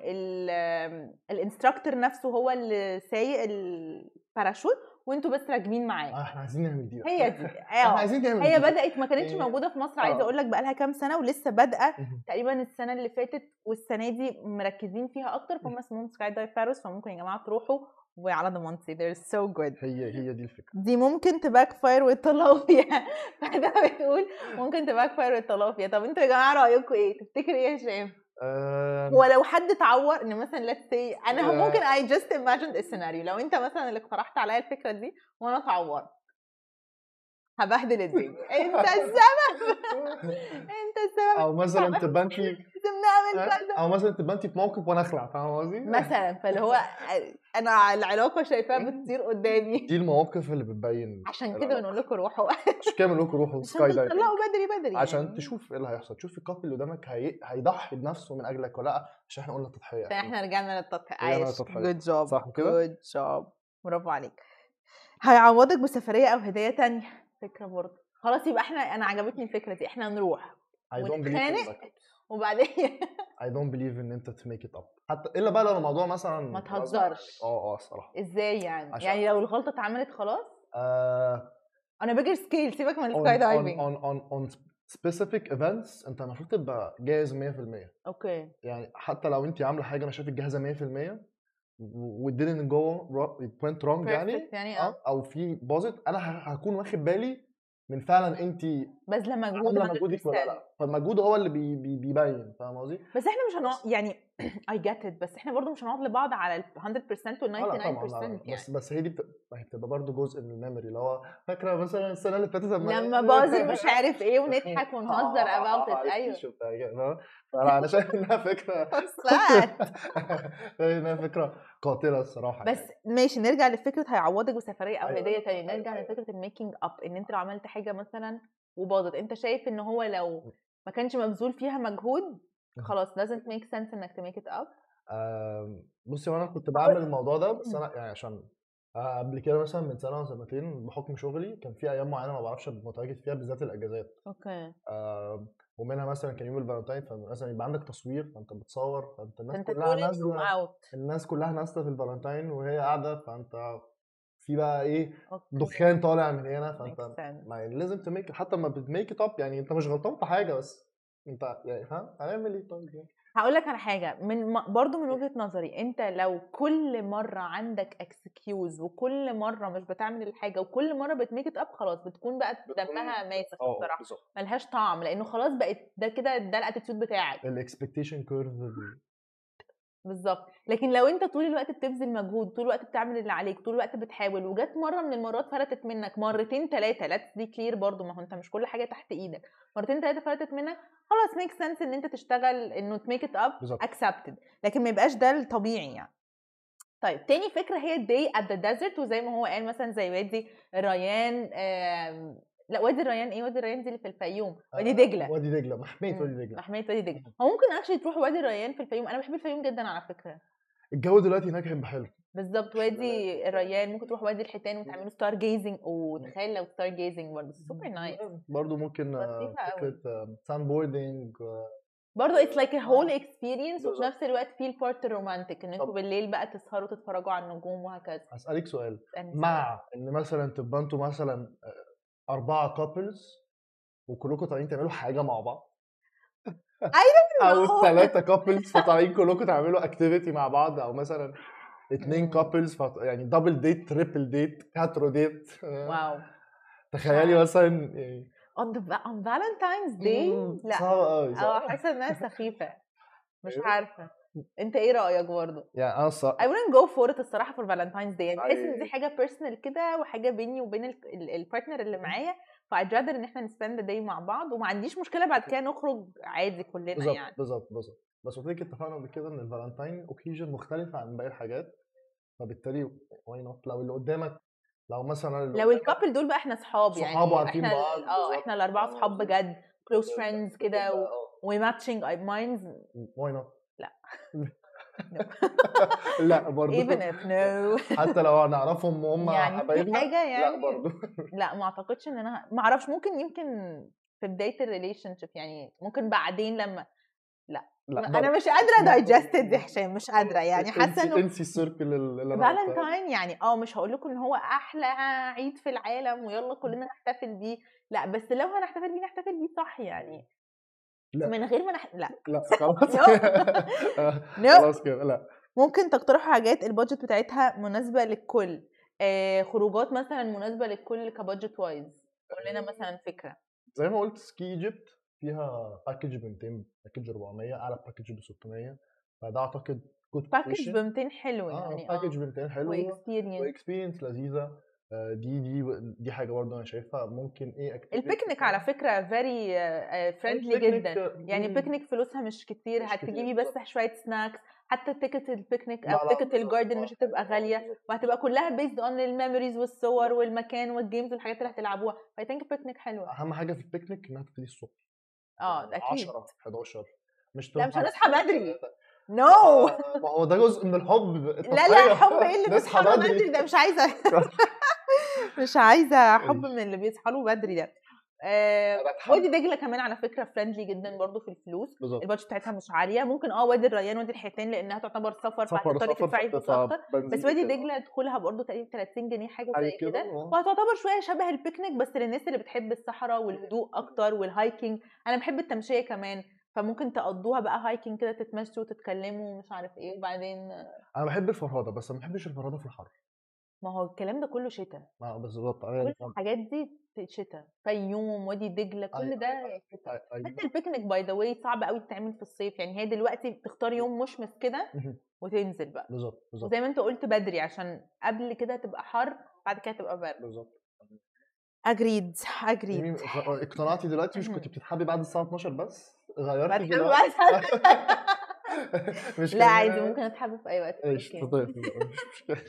[SPEAKER 1] ال instructor نفسه هو اللي سايق الباراشوت وأنتوا بس راكبين معاه
[SPEAKER 2] آه، إحنا عايزين نعمل دي.
[SPEAKER 1] هي دي
[SPEAKER 2] إحنا
[SPEAKER 1] آه
[SPEAKER 2] عايزين نعمل
[SPEAKER 1] هي. بدأت ما كانتش
[SPEAKER 2] يعني-
[SPEAKER 1] موجودة في مصر عايزة
[SPEAKER 2] آه.
[SPEAKER 1] أقول لك بقى لها كام سنة ولسه بادئة
[SPEAKER 2] مهم.
[SPEAKER 1] تقريبا السنة اللي فاتت والسنة دي مركزين فيها أكتر فهم اسمهم Skydive Pharaohs فممكن يا جماعة تروحوا وعلى ضمانتي. They're so good.
[SPEAKER 2] هي هي دي الفكرة.
[SPEAKER 1] دي ممكن ت backfire ويطلعوا فيها فده بتقول ممكن تباك فاير ويطلعوا فيها طب أنتوا يا جماعة رأيكم إيه؟ تفتكر إيه يا هشام؟
[SPEAKER 2] آم،
[SPEAKER 1] هو لو حد اتعور ان مثلا let's say أنا
[SPEAKER 2] لا.
[SPEAKER 1] ممكن I just imagined scenario. لو انت مثلا اللي اقترحت عليا الفكرة دي وأنا اتعورت. هبهدل الدنيا. انت السبب. انت السبب.
[SPEAKER 2] أو مثلا تبقى
[SPEAKER 1] أنت
[SPEAKER 2] أو مثلا تبقى أنت في موقف وأنا أخلع فاهم قصدي؟
[SPEAKER 1] مثلا. فاللي هو أنا العلاقة شايفاها بتصير قدامي.
[SPEAKER 2] دي المواقف اللي بتبين
[SPEAKER 1] عشان كده. بنقول لكم روحوا.
[SPEAKER 2] عشان كده بنقول لكم روحوا skydiving
[SPEAKER 1] تطلعوا بدري بدري.
[SPEAKER 2] عشان
[SPEAKER 1] يعني.
[SPEAKER 2] تشوف إيه اللي هيحصل. تشوف ال couple اللي قدامك هي... هيضحي بنفسه من أجلك ولا لأ عشان إحنا قلنا التضحية.
[SPEAKER 1] فإحنا رجعنا
[SPEAKER 2] للتضحية.
[SPEAKER 1] عايش.
[SPEAKER 2] للتضحية.
[SPEAKER 1] good job
[SPEAKER 2] صح كده؟
[SPEAKER 1] good job برافو عليك. هيعوضك بسفرية أو هدية تانية؟ فكرة برضه. خلاص يبقى إحنا أنا عجبتني الفكرة دي. إحنا نروح
[SPEAKER 2] I don't believe.
[SPEAKER 1] وبعدين
[SPEAKER 2] I don't believe ان انت to make it up حتى إلا بقى لو الموضوع مثلا
[SPEAKER 1] ما. تهزرش.
[SPEAKER 2] آه آه الصراحة.
[SPEAKER 1] إزاي يعني؟
[SPEAKER 2] عشان-
[SPEAKER 1] يعني لو الغلطة اتعملت خلاص؟
[SPEAKER 2] آه.
[SPEAKER 1] أنا بيجر سكيل سيبك من
[SPEAKER 2] on,
[SPEAKER 1] السكاي
[SPEAKER 2] on,
[SPEAKER 1] دايفنج
[SPEAKER 2] on, on, on specific events أنت المفروض تبقى جاهز 100%
[SPEAKER 1] أوكي.
[SPEAKER 2] يعني حتى لو انت عاملة حاجة أنا شايفك جاهزه 100% و it didn't go wrong- it went wrong يعني؟
[SPEAKER 1] يعني آه.
[SPEAKER 2] آه. أو في باظت. أنا هكون واخد بالي من فعلا انت
[SPEAKER 1] باذله مجهود
[SPEAKER 2] عاملة مجهودك ولا
[SPEAKER 1] 100%.
[SPEAKER 2] لأ. فالمجهود هو اللي بي بي بيبين فاهم قصدي؟
[SPEAKER 1] بس إحنا مش هنقعد يعني I get it بس إحنا برضو مش هنقعد لبعض على ال 100% وال 99%
[SPEAKER 2] آه لا طبعا لا لا.
[SPEAKER 1] يعني.
[SPEAKER 2] بس بس هي دي هي بتبقى برضه جزء من ال memory اللي هو فاكرة مثلا السنة اللي فاتت
[SPEAKER 1] لما باظت مش عارف إيه ونضحك ونهزر about it. أيوه.
[SPEAKER 2] أيوه فانا أنا شايف
[SPEAKER 1] إنها
[SPEAKER 2] فكرة إنها فكرة قاتلة الصراحة
[SPEAKER 1] بس ماشي نرجع لفكرة هيعوضك بسفرية أو
[SPEAKER 2] أيوة.
[SPEAKER 1] هدية تانية.
[SPEAKER 2] أيوة،
[SPEAKER 1] نرجع
[SPEAKER 2] أيوة.
[SPEAKER 1] لفكرة ال making up إن أنت لو عملت حاجة مثلا وباظت أنت شايف إن هو لو ما كانش مبذول فيها مجهود خلاص doesn't make sense إنك to make it up
[SPEAKER 2] آم، بصي وأنا كنت بعمل الموضوع ده بس أنا يعني عشان آه، قبل كده مثلا من سنة أو سنتين بحكم شغلي كان في أيام معينة ما بعرفش متواجد فيها بالذات الأجازات.
[SPEAKER 1] أوكي.
[SPEAKER 2] آه، ومنها مثلا كان يوم الفالنتين فمثلا يبقى عندك تصوير فأنت بتصور فأنت الناس
[SPEAKER 1] انت
[SPEAKER 2] كلها
[SPEAKER 1] نازلة
[SPEAKER 2] الناس كلها نازلة في الفالنتين وهي قاعدة فأنت في بقى إيه دخان طالع من هنا فأنت ما يعني لازم ت make حتى لما بت make up يعني أنت مش غلطان في حاجة بس. انت يعني فاهم؟ هنعمل إيه؟ طيب يعني.
[SPEAKER 1] هقول لك على حاجة من برضو من وجهة نظري أنت لو كل مرة عندك excuse وكل مرة مش بتعمل الحاجة وكل مرة بت make it up خلاص بتكون بقى دمها ماسخ آه
[SPEAKER 2] بصراحة.
[SPEAKER 1] ملهاش طعم لأنه خلاص بقت ده كده ده ال attitude بتاعك.
[SPEAKER 2] ال expectation curve
[SPEAKER 1] بالظبط لكن لو أنت طول الوقت بتبذل مجهود طول الوقت بتعمل اللي عليك طول الوقت بتحاول وجت مرة من المرات فلتت منك مرتين ثلاثة let's be clear برضو ما هو أنت مش كل حاجة تحت إيدك. مرتين ثلاثة فلتت منك خلاص make sense إن أنت تشتغل إنه ت make it
[SPEAKER 2] up
[SPEAKER 1] accepted. لكن ما يبقاش ده الطبيعي يعني. طيب تاني فكرة هي day at the desert وزي ما هو قال مثلا زي وادي الريان آم، لا وادي الريان إيه؟ وادي الريان دي اللي في الفيوم وادي دجلة.
[SPEAKER 2] وادي دجلة
[SPEAKER 1] محمية.
[SPEAKER 2] وادي دجلة.
[SPEAKER 1] محمية وادي دجلة. هو ممكن actually تروح وادي الريان في الفيوم؟ أنا بحب الفيوم جدا على فكرة.
[SPEAKER 2] الجو دلوقتي هناك هيبقى حلو.
[SPEAKER 1] بالظبط وادي الريان ممكن تروح وادي الحيتان وتعملوا stargazing وتخيل لو stargazing برضه. super nice
[SPEAKER 2] برضه ممكن آه،. فكرة sandboarding
[SPEAKER 1] برضه it's like whole experience وفي. نفس الوقت في ال part ال romantic
[SPEAKER 2] إن أنتوا.
[SPEAKER 1] بالليل بقى تسهروا تتفرجوا على النجوم وهكذا.
[SPEAKER 2] سؤال.
[SPEAKER 1] اسألني سؤال.
[SPEAKER 2] مع إن مثلا تبقى أنتوا مثلا آه، أربعة couples وكلكم طالعين تعملوا حاجة مع بعض.
[SPEAKER 1] أو.
[SPEAKER 2] ثلاثة couples فطالعين كلكم تعملوا activity مع بعض أو مثلا اتنين
[SPEAKER 1] مم.
[SPEAKER 2] couples فط... يعني double date triple date هاترو date
[SPEAKER 1] wow.
[SPEAKER 2] تخيلي مثلا يعني.
[SPEAKER 1] On the on Valentine's Day لا.
[SPEAKER 2] صعب قوي
[SPEAKER 1] آه حاسة إنها سخيفة. مش
[SPEAKER 2] أيوه.
[SPEAKER 1] انت إيه رأيك برضه؟
[SPEAKER 2] يعني أنا الصراحه
[SPEAKER 1] I wouldn't go for it الصراحة for Valentine's Day. يعني بحس إن دي. حاجة personal كده وحاجة بيني وبين ال partner اللي معايا ف I'd rather إن إحنا ن spend day مع بعض وما عنديش مشكلة بعد كده نخرج عادي كلنا يعني.
[SPEAKER 2] بالظبط بالظبط بس قلت اتفقنا قبل كده إن ال Valentine occasion مختلفة عن باقي الحاجات فبالتالي why not لو اللي قدامك لو مثلا اللي
[SPEAKER 1] لو
[SPEAKER 2] ال
[SPEAKER 1] couple دول بقى إحنا صحاب يعني
[SPEAKER 2] صحاب وعارفين
[SPEAKER 1] إحنا
[SPEAKER 2] بعض
[SPEAKER 1] آه. إحنا
[SPEAKER 2] الأربعة
[SPEAKER 1] صحاب؟ بجد close friends كده و matching minds.
[SPEAKER 2] why not
[SPEAKER 1] لا.
[SPEAKER 2] لا برضه
[SPEAKER 1] even if no.
[SPEAKER 2] حتى لو نعرفهم وهم
[SPEAKER 1] يعني في حاجة
[SPEAKER 2] لا
[SPEAKER 1] يعني
[SPEAKER 2] برضه
[SPEAKER 1] لا ما أعتقدش إن أنا ما أعرفش ممكن يمكن في بداية ال relationship يعني ممكن بعدين لما
[SPEAKER 2] لا.
[SPEAKER 1] أنا مش قادرة digest it يا هشام مش قادرة يعني. حاسة إنه
[SPEAKER 2] انسي ال circle اللي.
[SPEAKER 1] فالنتاين يعني آه مش هقول لكم إن هو أحلى عيد في العالم ويلا كلنا نحتفل بيه. لا بس لو هنحتفل بيه نحتفل بيه صح يعني.
[SPEAKER 2] لا.
[SPEAKER 1] من غير ما نح... لا.
[SPEAKER 2] لا خلاص. آه،. خلاص كده. لا.
[SPEAKER 1] ممكن تقترحوا حاجات ال budget بتاعتها مناسبة للكل. آه خروجات مثلا مناسبة للكل ك budget wise قول لنا مثلا فكرة.
[SPEAKER 2] زي ما قلت Ski Egypt فيها package ب 200 package 400 اعلى package ب 600 فده أعتقد good
[SPEAKER 1] package ب 200 حلو
[SPEAKER 2] آه
[SPEAKER 1] يعني
[SPEAKER 2] package ب 200 حلو
[SPEAKER 1] و
[SPEAKER 2] experience و experience لذيذة. آه، دي دي دي حاجة برضه أنا شايفها ممكن إيه activity
[SPEAKER 1] البيكنيك على فكرة very friendly
[SPEAKER 2] ال picnic
[SPEAKER 1] جدا. يعني البيكنيك فلوسها مش كتير
[SPEAKER 2] مش كتير.
[SPEAKER 1] هتجيبي بس
[SPEAKER 2] بالظبط.
[SPEAKER 1] شوية snacks حتى ticket
[SPEAKER 2] ال
[SPEAKER 1] picnic
[SPEAKER 2] أو
[SPEAKER 1] ticket.
[SPEAKER 2] ال
[SPEAKER 1] garden مش هتبقى
[SPEAKER 2] آه، غالية.
[SPEAKER 1] وهتبقى كلها based on ال memories والصور والمكان وال games والحاجات اللي هتلعبوها. ف I think picnic
[SPEAKER 2] حلوة. أهم حاجة في البيكنيك إنها تبتدي الصبح.
[SPEAKER 1] آه أكيد.
[SPEAKER 2] 10 11 مش
[SPEAKER 1] لا، مش هنصحى بدري. no
[SPEAKER 2] آه، ما هو ده جزء من الحب.
[SPEAKER 1] لا
[SPEAKER 2] التضحية.
[SPEAKER 1] لا حب إيه اللي بيصحى بدري؟ ده مش عايزة. مش عايزة حب
[SPEAKER 2] ماشي.
[SPEAKER 1] من اللي بيصحى له بدري ده. آه. وادي دجلة كمان على فكرة friendly جدا برضو في الفلوس.
[SPEAKER 2] ال
[SPEAKER 1] budget بتاعتها مش عالية. ممكن آه وادي الريان وادي الحيتان لأنها تعتبر سفر فهتضطري تدفعي فلوس
[SPEAKER 2] أكتر.
[SPEAKER 1] بس وادي. دجلة دخولها برضو تقريبا 30 جنيه حاجة
[SPEAKER 2] حاجة
[SPEAKER 1] زي كده.
[SPEAKER 2] كده. آه.
[SPEAKER 1] وهتعتبر شوية شبه البيكنيك بس للناس اللي بتحب الصحراء والهدوء أكتر وال hiking أنا بحب التمشية كمان. فممكن تقضوها بقى hiking كده تتمشوا وتتكلموا ومش عارف إيه وبعدين
[SPEAKER 2] أنا بحب الفرهدة بس ما بحبش الفرهدة في الحر.
[SPEAKER 1] ما هو الكلام ده كله شتاء
[SPEAKER 2] ما بالظبط
[SPEAKER 1] كل
[SPEAKER 2] أنا
[SPEAKER 1] الحاجات دي شتاء فيوم وادي دجلة كل
[SPEAKER 2] أيوة،
[SPEAKER 1] ده شتاء حتى ال picnic by the way صعب قوي تتعمل في الصيف يعني هي دلوقتي بتختار يوم مشمس كده. وتنزل بقى.
[SPEAKER 2] بالظبط بالظبط
[SPEAKER 1] وزي ما انت قلت بدري عشان قبل كده تبقى حر بعد كده تبقى برد.
[SPEAKER 2] بالظبط Agreed
[SPEAKER 1] agreed.
[SPEAKER 2] اقتنعتي دلوقتي؟ مش كنت بتتحبي بعد الساعة 12 بس؟ غيرتي
[SPEAKER 1] بتحب
[SPEAKER 2] دلوقتي؟ مش
[SPEAKER 1] لا عادي ممكن أتحب في أي وقت.
[SPEAKER 2] إيش مش مشكلة.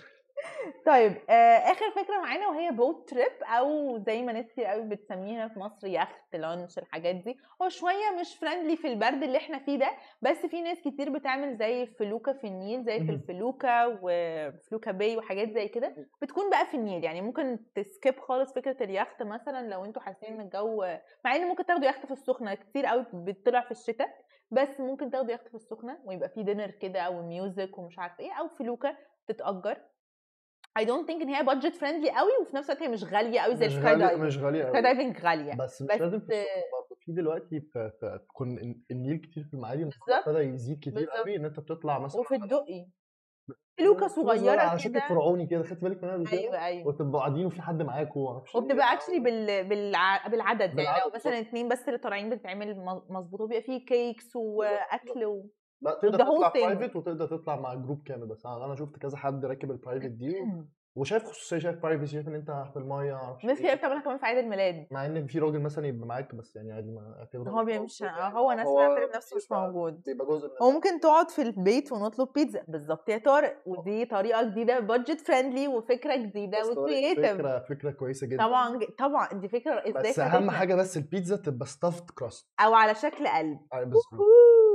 [SPEAKER 1] طيب آه آخر فكرة معانا وهي boat trip أو زي ما ناس كتير قوي بتسميها في مصر يخت لانش الحاجات دي. هو شوية مش friendly في البرد اللي إحنا فيه ده بس في ناس كتير بتعمل زي فلوكة في النيل زي في. الفلوكة وفلوكه باي وحاجات زي كده. بتكون بقى في النيل يعني ممكن ت skip خالص فكرة اليخت مثلا لو أنتوا حاسين إن الجو مع إن ممكن تاخدوا يخت في السخنة كتير قوي بتطلع في الشتاء بس ممكن تاخدوا يخت في السخنة ويبقى فيه dinner كده أو music ومش عارفة إيه أو فلوكة تتأجر. I don't think إن هي budget friendly قوي وفي نفس الوقت هي مش غالية قوي زي
[SPEAKER 2] مش
[SPEAKER 1] ال
[SPEAKER 2] sky
[SPEAKER 1] diving.
[SPEAKER 2] مش ال
[SPEAKER 1] sky
[SPEAKER 2] قوي.
[SPEAKER 1] diving غالية.
[SPEAKER 2] بس مش
[SPEAKER 1] بس-
[SPEAKER 2] لازم في برضه. في دلوقتي في, في كن النيل كتير في المعادي. ابتدى يزيد كتير
[SPEAKER 1] بالظبط.
[SPEAKER 2] قوي إن أنت بتطلع مثلا
[SPEAKER 1] وفي الدقي.
[SPEAKER 2] صغيرة
[SPEAKER 1] صغيرة
[SPEAKER 2] على شكل فرعوني كده خدت بالك منها؟
[SPEAKER 1] أيوه أيوه.
[SPEAKER 2] وتبقوا قاعدين وفي حد معاكم ومعرفش إيه.
[SPEAKER 1] وبتبقى actually بال... بالع... بالعدد يعني لو مثلا اتنين بس اللي طالعين بتتعمل مظبوط وبيبقى فيه cakes وأكل و...
[SPEAKER 2] لا تقدر تطلع. Private وتقدر تطلع مع group كامل بس. أنا شفت كذا حد راكب ال private دي وشايف خصوصية شايف privacy شايف إن أنت في المايه معرفش
[SPEAKER 1] الناس
[SPEAKER 2] إيه.
[SPEAKER 1] كتير بتعملها كمان في عيد الميلاد.
[SPEAKER 2] مع إن في راجل مثلا يبقى معاك بس يعني عادي ما اعتبره
[SPEAKER 1] هو
[SPEAKER 2] مش
[SPEAKER 1] بيمشي
[SPEAKER 2] يعني.
[SPEAKER 1] هو ناس بيعتبر نفسه مش موجود.
[SPEAKER 2] بيبقى جزء من
[SPEAKER 1] هو ممكن تقعد في البيت ونطلب بيتزا بالظبط. يا طارق ودي طريقة جديدة budget friendly وفكرة
[SPEAKER 2] جديدة و
[SPEAKER 1] creative
[SPEAKER 2] فكرة فكرة كويسة جدا.
[SPEAKER 1] طبعا طبعا دي فكرة إزاي
[SPEAKER 2] بس
[SPEAKER 1] أهم.
[SPEAKER 2] حاجة بس البيتزا تبقى stuffed crust
[SPEAKER 1] أو على شكل قلب.
[SPEAKER 2] بالظبط.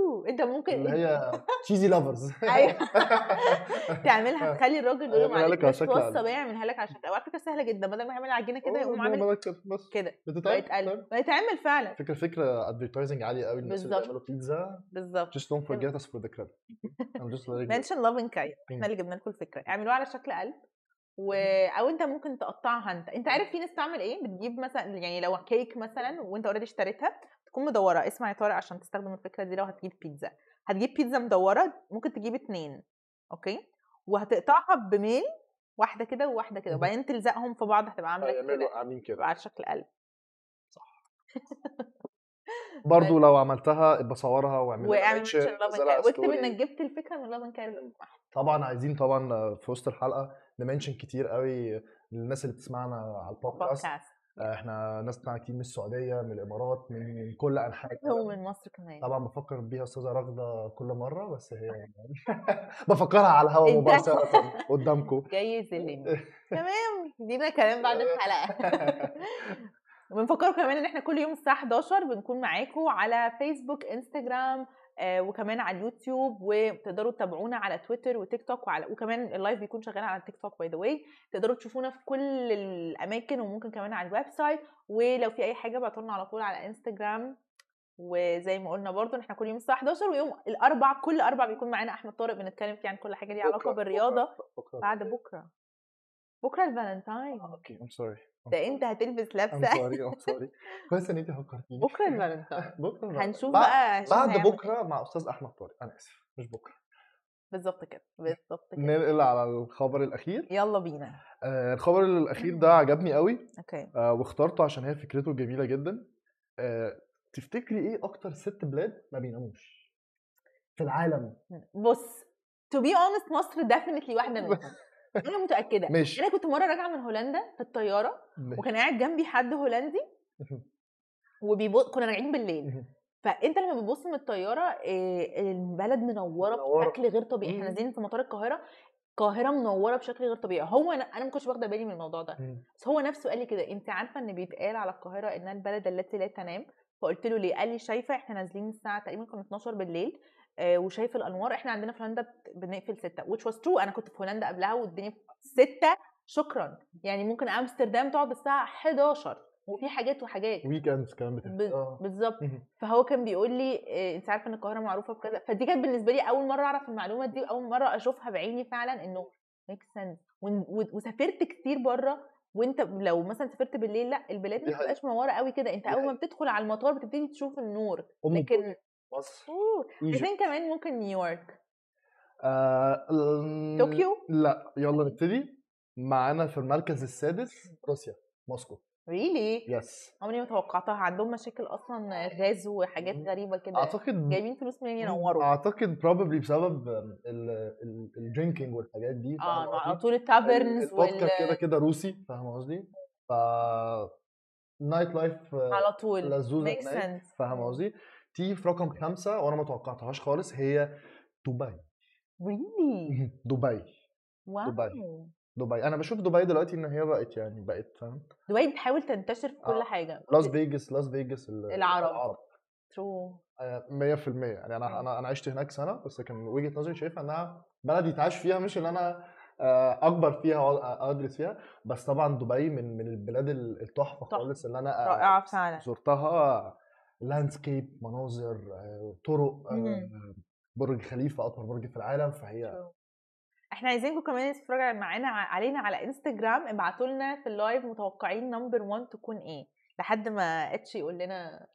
[SPEAKER 1] أوه، أنت ممكن
[SPEAKER 2] اللي هي cheesy lovers
[SPEAKER 1] أيوه. تعملها تخلي الراجل يقول معلش. بقى يعملها لك على شكل وعلى فكرة سهلة جدا بدل ما يعمل عجينة كده يقوم عامل
[SPEAKER 2] بس.
[SPEAKER 1] كده.
[SPEAKER 2] بتتعمل؟
[SPEAKER 1] قلب بيتعمل فعلا.
[SPEAKER 2] فكرة فكرة advertising عالية قوي الناس اللي. بيعملوا بيتزا
[SPEAKER 1] بالظبط.
[SPEAKER 2] Just don't forget us for the credit I'm just letting you.
[SPEAKER 1] mention لاف كاي
[SPEAKER 2] مم.
[SPEAKER 1] إحنا اللي جبنا لكم الفكرة. اعملوها على شكل قلب و... أو أنت ممكن تقطعها أنت. أنت عارف في ناس تعمل إيه؟ بتجيب مثلا يعني لو كيك مثلا وأنت already اشتريتها تكون مدورة. اسمع يا طارق عشان تستخدم الفكرة دي لو هتجيب بيتزا. هتجيب بيتزا مدورة ممكن تجيب اتنين okay؟ وهتقطعها بميل واحدة كده وواحدة كده. وبعدين تلزقهم في بعض هتبقى عاملة كده
[SPEAKER 2] عاملين كده.
[SPEAKER 1] على شكل قلب.
[SPEAKER 2] برضو لو عملتها ابقى صورها واعمل
[SPEAKER 1] واعمل واكتب إنك جبت الفكرة من لاف كاي
[SPEAKER 2] طبعا عايزين طبعا في وسط الحلقة ن mention كتير قوي للناس اللي بتسمعنا على ال
[SPEAKER 1] podcast.
[SPEAKER 2] podcast. إحنا ناس بتاعنا كتير من السعودية من الإمارات من كل أنحاء العالم.
[SPEAKER 1] هو من مصر كمان.
[SPEAKER 2] طبعا بفكر بيها أستاذة راغده كل مرة بس هي بفكرها على الهواء مباشرة قدامكم.
[SPEAKER 1] جاي يذلني تمام دينا كلام بعد الحلقة. بنفكركم كمان إن إحنا كل يوم الساعة 11 بنكون معاكم على فيسبوك انستجرام آه، وكمان على اليوتيوب وتقدروا تتابعونا على تويتر وتيك توك وعلى وكمان اللايف بيكون شغال على التيك توك by the way تقدروا تشوفونا في كل الأماكن وممكن كمان على ال website. ولو في أي حاجة ابعتوا لنا على طول على إنستجرام. وزي ما قلنا برضو إحنا كل يوم الساعة 11 ويوم الاربع كل أربع بيكون معانا أحمد طارق بنتكلم فيه عن كل حاجة ليها علاقة بالرياضة.
[SPEAKER 2] بكرة.
[SPEAKER 1] بعد بكرة. بكرة ال
[SPEAKER 2] Valentine. Okay I'm sorry
[SPEAKER 1] ده أنت هتلبس
[SPEAKER 2] ام
[SPEAKER 1] لبسه
[SPEAKER 2] sorry I'm sorry كويس إن أنت فكرتيني.
[SPEAKER 1] بكرة الفالنتاين.
[SPEAKER 2] بكرة
[SPEAKER 1] هنشوف بقى
[SPEAKER 2] بعد بكرة مع أستاذ أحمد طارق. أنا آسف مش بكرة.
[SPEAKER 1] بالظبط كده بالظبط كده.
[SPEAKER 2] ننقل على الخبر الأخير.
[SPEAKER 1] يلا بينا.
[SPEAKER 2] آه، الخبر الأخير ده عجبني قوي.
[SPEAKER 1] Okay.
[SPEAKER 2] آه، واخترته عشان هي فكرته جميلة جدا. آه، تفتكري إيه أكتر ست بلاد ما بيناموش؟ في العالم.
[SPEAKER 1] بص to be honest مصر definitely واحدة منهم. أنا متأكدة.
[SPEAKER 2] ماشي.
[SPEAKER 1] أنا كنت مرة راجعة من هولندا في الطيارة وكان قاعد جنبي حد هولندي وبيبص كنا راجعين بالليل. فأنت لما بتبص من الطيارة إيه، البلد منورة
[SPEAKER 2] منورة.
[SPEAKER 1] بشكل غير طبيعي.
[SPEAKER 2] إحنا.
[SPEAKER 1] نازلين في مطار القاهرة القاهرة منورة بشكل غير طبيعي. هو أنا أنا ما كنتش واخدة بالي من الموضوع ده. بس هو نفسه قال لي كده أنت عارفة إن بيتقال على القاهرة إنها البلد التي لا تنام؟ فقلت له ليه؟ قال لي شايفة إحنا نازلين الساعة تقريبا كانت 12 بالليل. آه وشايف الأنوار. إحنا عندنا في هولندا بنقفل 6 which was true. أنا كنت في هولندا قبلها والدنيا 6 شكرا. يعني ممكن أمستردام تقعد الساعة 11 وفي حاجات وحاجات.
[SPEAKER 2] Weekends كمان بتبقى. آه.
[SPEAKER 1] بالظبط. فهو كان بيقول لي إيه، أنت عارفة إن القاهرة معروفة بكذا. فدي كانت بالنسبة لي أول مرة أعرف المعلومة دي اول مرة أشوفها بعيني فعلا إنه make sense وسافرت كتير بره وأنت لو مثلا سافرت بالليل لأ البلاد ما. بتبقاش منورة قوي كده.
[SPEAKER 2] أنت
[SPEAKER 1] أول ما بتدخل على المطار بتبتدي تشوف النور. لكن
[SPEAKER 2] مصر.
[SPEAKER 1] أوه!
[SPEAKER 2] Egypt.
[SPEAKER 1] عايزين كمان ممكن نيويورك؟
[SPEAKER 2] آه،
[SPEAKER 1] طوكيو؟
[SPEAKER 2] لا يلا نبتدي. معانا في المركز السادس روسيا موسكو.
[SPEAKER 1] Really
[SPEAKER 2] yes
[SPEAKER 1] عمري ما توقعتها. عندهم مشاكل أصلا غاز وحاجات. غريبة كده.
[SPEAKER 2] أعتقد
[SPEAKER 1] جايبين فلوس منين ينوروا؟
[SPEAKER 2] أعتقد probably بسبب ال drinking والحاجات دي
[SPEAKER 1] آه على؟ طول ال taverns
[SPEAKER 2] الفودكا كده
[SPEAKER 1] وال
[SPEAKER 2] كده روسي فاهم قصدي؟ ف Nightlife
[SPEAKER 1] على طول. Sense
[SPEAKER 2] فاهم قصدي؟ تيجي في رقم خمسة وأنا ما توقعتهاش خالص هي دبي.
[SPEAKER 1] Really
[SPEAKER 2] دبي.
[SPEAKER 1] Wow.
[SPEAKER 2] دبي. دبي. أنا بشوف دبي دلوقتي إن هي بقت يعني بقت فاهم؟
[SPEAKER 1] دبي بتحاول تنتشر في كل
[SPEAKER 2] آه.
[SPEAKER 1] حاجة.
[SPEAKER 2] لاس فيجاس لاس فيجاس ال-
[SPEAKER 1] العرب.
[SPEAKER 2] العرب.
[SPEAKER 1] True
[SPEAKER 2] آه، 100% يعني أنا أنا أنا عشت هناك سنة بس كان وجهة نظري شايفها إنها بلد يتعاش فيها مش إن أنا آه، أكبر فيها وادرس فيها. بس طبعا دبي من من البلاد ال-
[SPEAKER 1] التحفة.
[SPEAKER 2] خالص اللي أنا آه،
[SPEAKER 1] رائعة فعلا.
[SPEAKER 2] زرتها landscape مناظر آه، طرق آه،. برج خليفة أطول برج في العالم فهي
[SPEAKER 1] إحنا عايزينكم كمان تتفرجوا معانا علينا على انستجرام ابعتوا لنا في ال live متوقعين number 1 تكون إيه لحد ما اتش يقول لنا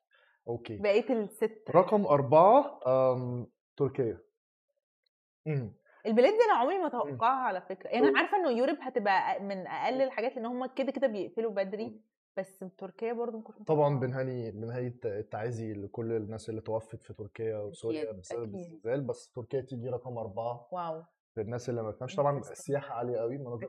[SPEAKER 2] Okay
[SPEAKER 1] بقية الست
[SPEAKER 2] رقم أربعة تركيا مم.
[SPEAKER 1] البلاد دي أنا عمري ما أتوقعها على فكرة يعني. أنا عارفة إنه Europe هتبقى من أقل الحاجات لأن هم كده كده بيقفلوا بدري بس تركيا برضو ما كنتش
[SPEAKER 2] طبعا. بنهني بنهني الت- التعازي لكل الناس اللي توفت في تركيا وسوريا
[SPEAKER 1] أكيد،
[SPEAKER 2] بسبب. الزلزال بس تركيا تيجي رقم أربعة
[SPEAKER 1] wow
[SPEAKER 2] للناس اللي ما بتفهمش طبعا. السياحة عالية قوي مناظر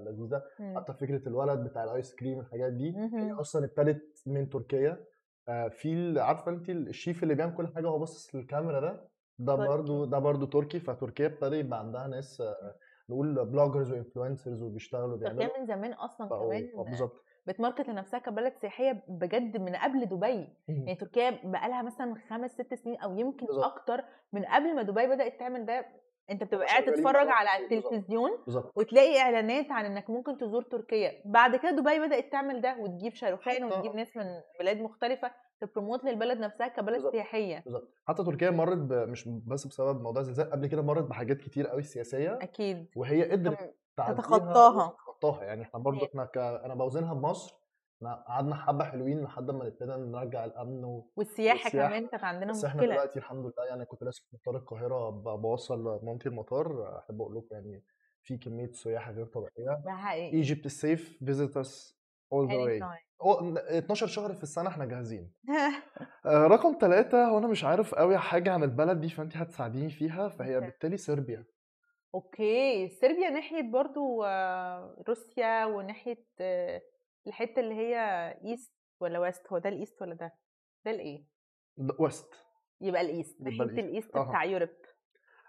[SPEAKER 2] لذيذة
[SPEAKER 1] مم.
[SPEAKER 2] حتى فكرة الولد بتاع ال ice cream الحاجات دي هي. أصلا ابتدت من تركيا آه، في عارفة أنت الشيف اللي بيعمل كل حاجة وهو باصص للكاميرا ده ده. برضو ده برضو تركي فتركيا ابتدى يبقى عندها ناس آه، نقول bloggers و influencers وبيشتغلوا بيعملوا
[SPEAKER 1] تركيا من زمان
[SPEAKER 2] أصلا
[SPEAKER 1] كمان
[SPEAKER 2] آه، بالظبط
[SPEAKER 1] بت market لنفسها كبلد سياحية بجد من قبل دبي. يعني تركيا بقالها مثلا خمس ست سنين أو يمكن
[SPEAKER 2] بالظبط.
[SPEAKER 1] أكتر من قبل ما دبي بدأت تعمل ده أنت بتبقى قاعد تتفرج
[SPEAKER 2] بقى.
[SPEAKER 1] على. التلفزيون
[SPEAKER 2] بالظبط
[SPEAKER 1] وتلاقي إعلانات عن إنك ممكن تزور تركيا بعد كده دبي بدأت تعمل ده وتجيب شاروخان وتجيب ناس من بلاد مختلفة تبروموت للبلد نفسها كبلد
[SPEAKER 2] بالظبط.
[SPEAKER 1] سياحية
[SPEAKER 2] بالظبط حتى تركيا مرت ب... مش بس بسبب موضوع الزلزال قبل كده مرت بحاجات كتير قوي سياسية
[SPEAKER 1] أكيد
[SPEAKER 2] وهي قدرت
[SPEAKER 1] تتخطاها.
[SPEAKER 2] وتتخطاها يعني إحنا برضو. إحنا ك... أنا بوزنها بمصر إحنا قعدنا حبة حلوين لحد ما نبتدي نرجع الأمن و...
[SPEAKER 1] والسياحة
[SPEAKER 2] والسياحة.
[SPEAKER 1] كمان كانت عندنا
[SPEAKER 2] بس إحنا
[SPEAKER 1] مشكلة
[SPEAKER 2] دلوقتي الحمد لله يعني كنت لسه في مطار القاهرة. بوصل مامتي المطار أحب أقول لكم يعني في كمية سياحة غير طبيعية
[SPEAKER 1] ده حقيقي
[SPEAKER 2] Egypt Safe visitors all the way
[SPEAKER 1] Anytime.
[SPEAKER 2] 12 شهر في السنة إحنا جاهزين آه، رقم ثلاثة هو أنا مش عارف قوي حاجة عن البلد دي فأنت هتساعديني فيها فهي. بالتالي صربيا
[SPEAKER 1] Okay صربيا ناحية برضو آه، روسيا وناحية آه، الحتة اللي هي East ولا West هو ده ال East ولا ده؟ ده الايه
[SPEAKER 2] West
[SPEAKER 1] يبقى ال East
[SPEAKER 2] يبقى
[SPEAKER 1] ناحية
[SPEAKER 2] ال
[SPEAKER 1] East.
[SPEAKER 2] ال East أها.
[SPEAKER 1] بتاع Europe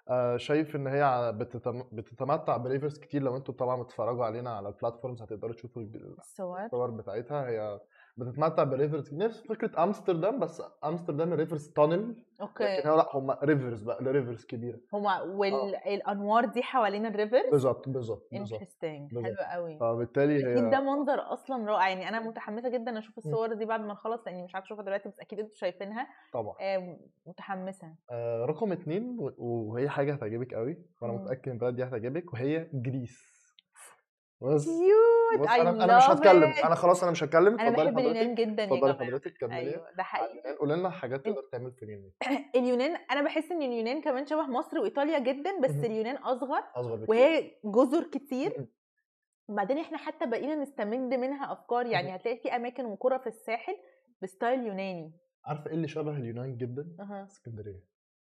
[SPEAKER 2] آه، شايف إن هي ع- بتتم... بتتمتع ب rivers كتير لو أنتوا طبعا بتتفرجوا علينا على ال platforms هتقدروا تشوفوا
[SPEAKER 1] الصور
[SPEAKER 2] بتاعتها. هي بتتمتع ب rivers نفس فكرة أمستردام بس أمستردام ال rivers
[SPEAKER 1] tunnel
[SPEAKER 2] okay. لكن لا هم rivers بقى rivers كبيرة.
[SPEAKER 1] هما والانوار دي حوالين ال
[SPEAKER 2] river بالظبط بالظبط Interesting.
[SPEAKER 1] حلو قوي.
[SPEAKER 2] فبالتالي
[SPEAKER 1] أكيد ده
[SPEAKER 2] هي
[SPEAKER 1] منظر أصلا رائع. يعني أنا متحمسة جدا أشوف الصور دي بعد ما نخلص لأني مش عارفة أشوفها دلوقتي بس أكيد أنتوا شايفينها.
[SPEAKER 2] طبعا.
[SPEAKER 1] آه، متحمسة.
[SPEAKER 2] آه، رقم اتنين و- وهي حاجة هتعجبك قوي وأنا
[SPEAKER 1] مم.
[SPEAKER 2] متأكد إن البلد دي هتعجبك وهي Greece بس.
[SPEAKER 1] Cute
[SPEAKER 2] أنا أنا مش هتكلم. أنا خلاص أنا مش هتكلم. أنا
[SPEAKER 1] بحب اليونان جدا يا جماعة.
[SPEAKER 2] حضرتك كملي
[SPEAKER 1] أيوه ده حقيقي.
[SPEAKER 2] قولي لنا حاجات تقدر تعمل في اليونان.
[SPEAKER 1] اليونان أنا بحس إن اليونان كمان شبه مصر وإيطاليا جدا بس. اليونان أصغر
[SPEAKER 2] أصغر بكتير.
[SPEAKER 1] وهي جزر كتير. وبعدين إحنا حتى بقينا نستمد منها أفكار. يعني. هتلاقي في أماكن وقرى في الساحل ب style يوناني.
[SPEAKER 2] عارفة إيه اللي شبه اليونان جدا. اسكندرية.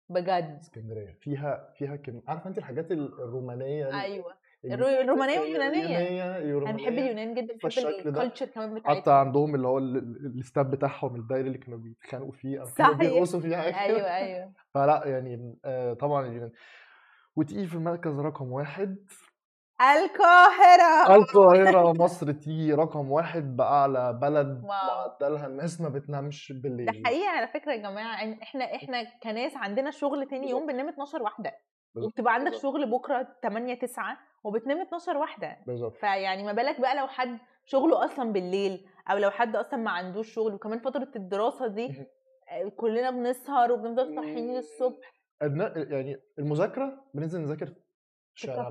[SPEAKER 1] بجد.
[SPEAKER 2] اسكندرية. فيها فيها كم عارفة انت الحاجات ال- الرومانية ال-
[SPEAKER 1] أيوه. الرومانية واليونانية.
[SPEAKER 2] اليونانية
[SPEAKER 1] أنا بحب اليونان جدا بحب
[SPEAKER 2] ده
[SPEAKER 1] ال culture كمان
[SPEAKER 2] حتى
[SPEAKER 1] بتاعتهم
[SPEAKER 2] عندهم اللي هو ال- ال- ال setup بتاعهم الدايري اللي كانوا بيتخانقوا فيه أو كانوا. بيرقصوا فيه حاجة.
[SPEAKER 1] أيوه أيوه.
[SPEAKER 2] فلا يعني آه، طبعا اليونان. وتيجي في المركز رقم واحد.
[SPEAKER 1] القاهرة.
[SPEAKER 2] القاهرة مصر تيجي رقم واحد بأعلى بلد. معدلها الناس ما بتنامش
[SPEAKER 1] ده
[SPEAKER 2] بالليل.
[SPEAKER 1] حقيقي على فكرة يا جماعة إن إحنا إحنا كناس عندنا شغل تاني يوم بننام 12 واحدة.
[SPEAKER 2] بالظبط.
[SPEAKER 1] وبتبقى عندك
[SPEAKER 2] بالظبط.
[SPEAKER 1] شغل بكرة 8 9 وبتنام 12 واحدة
[SPEAKER 2] بالظبط
[SPEAKER 1] فيعني ما بالك بقى لو حد شغله أصلا بالليل أو لو حد أصلا ما عندوش شغل وكمان فترة الدراسة دي. آه، كلنا بنسهر وبنفضل صاحيين
[SPEAKER 2] أبناء يعني المذاكرة بننزل نذاكر في
[SPEAKER 1] في
[SPEAKER 2] الشارع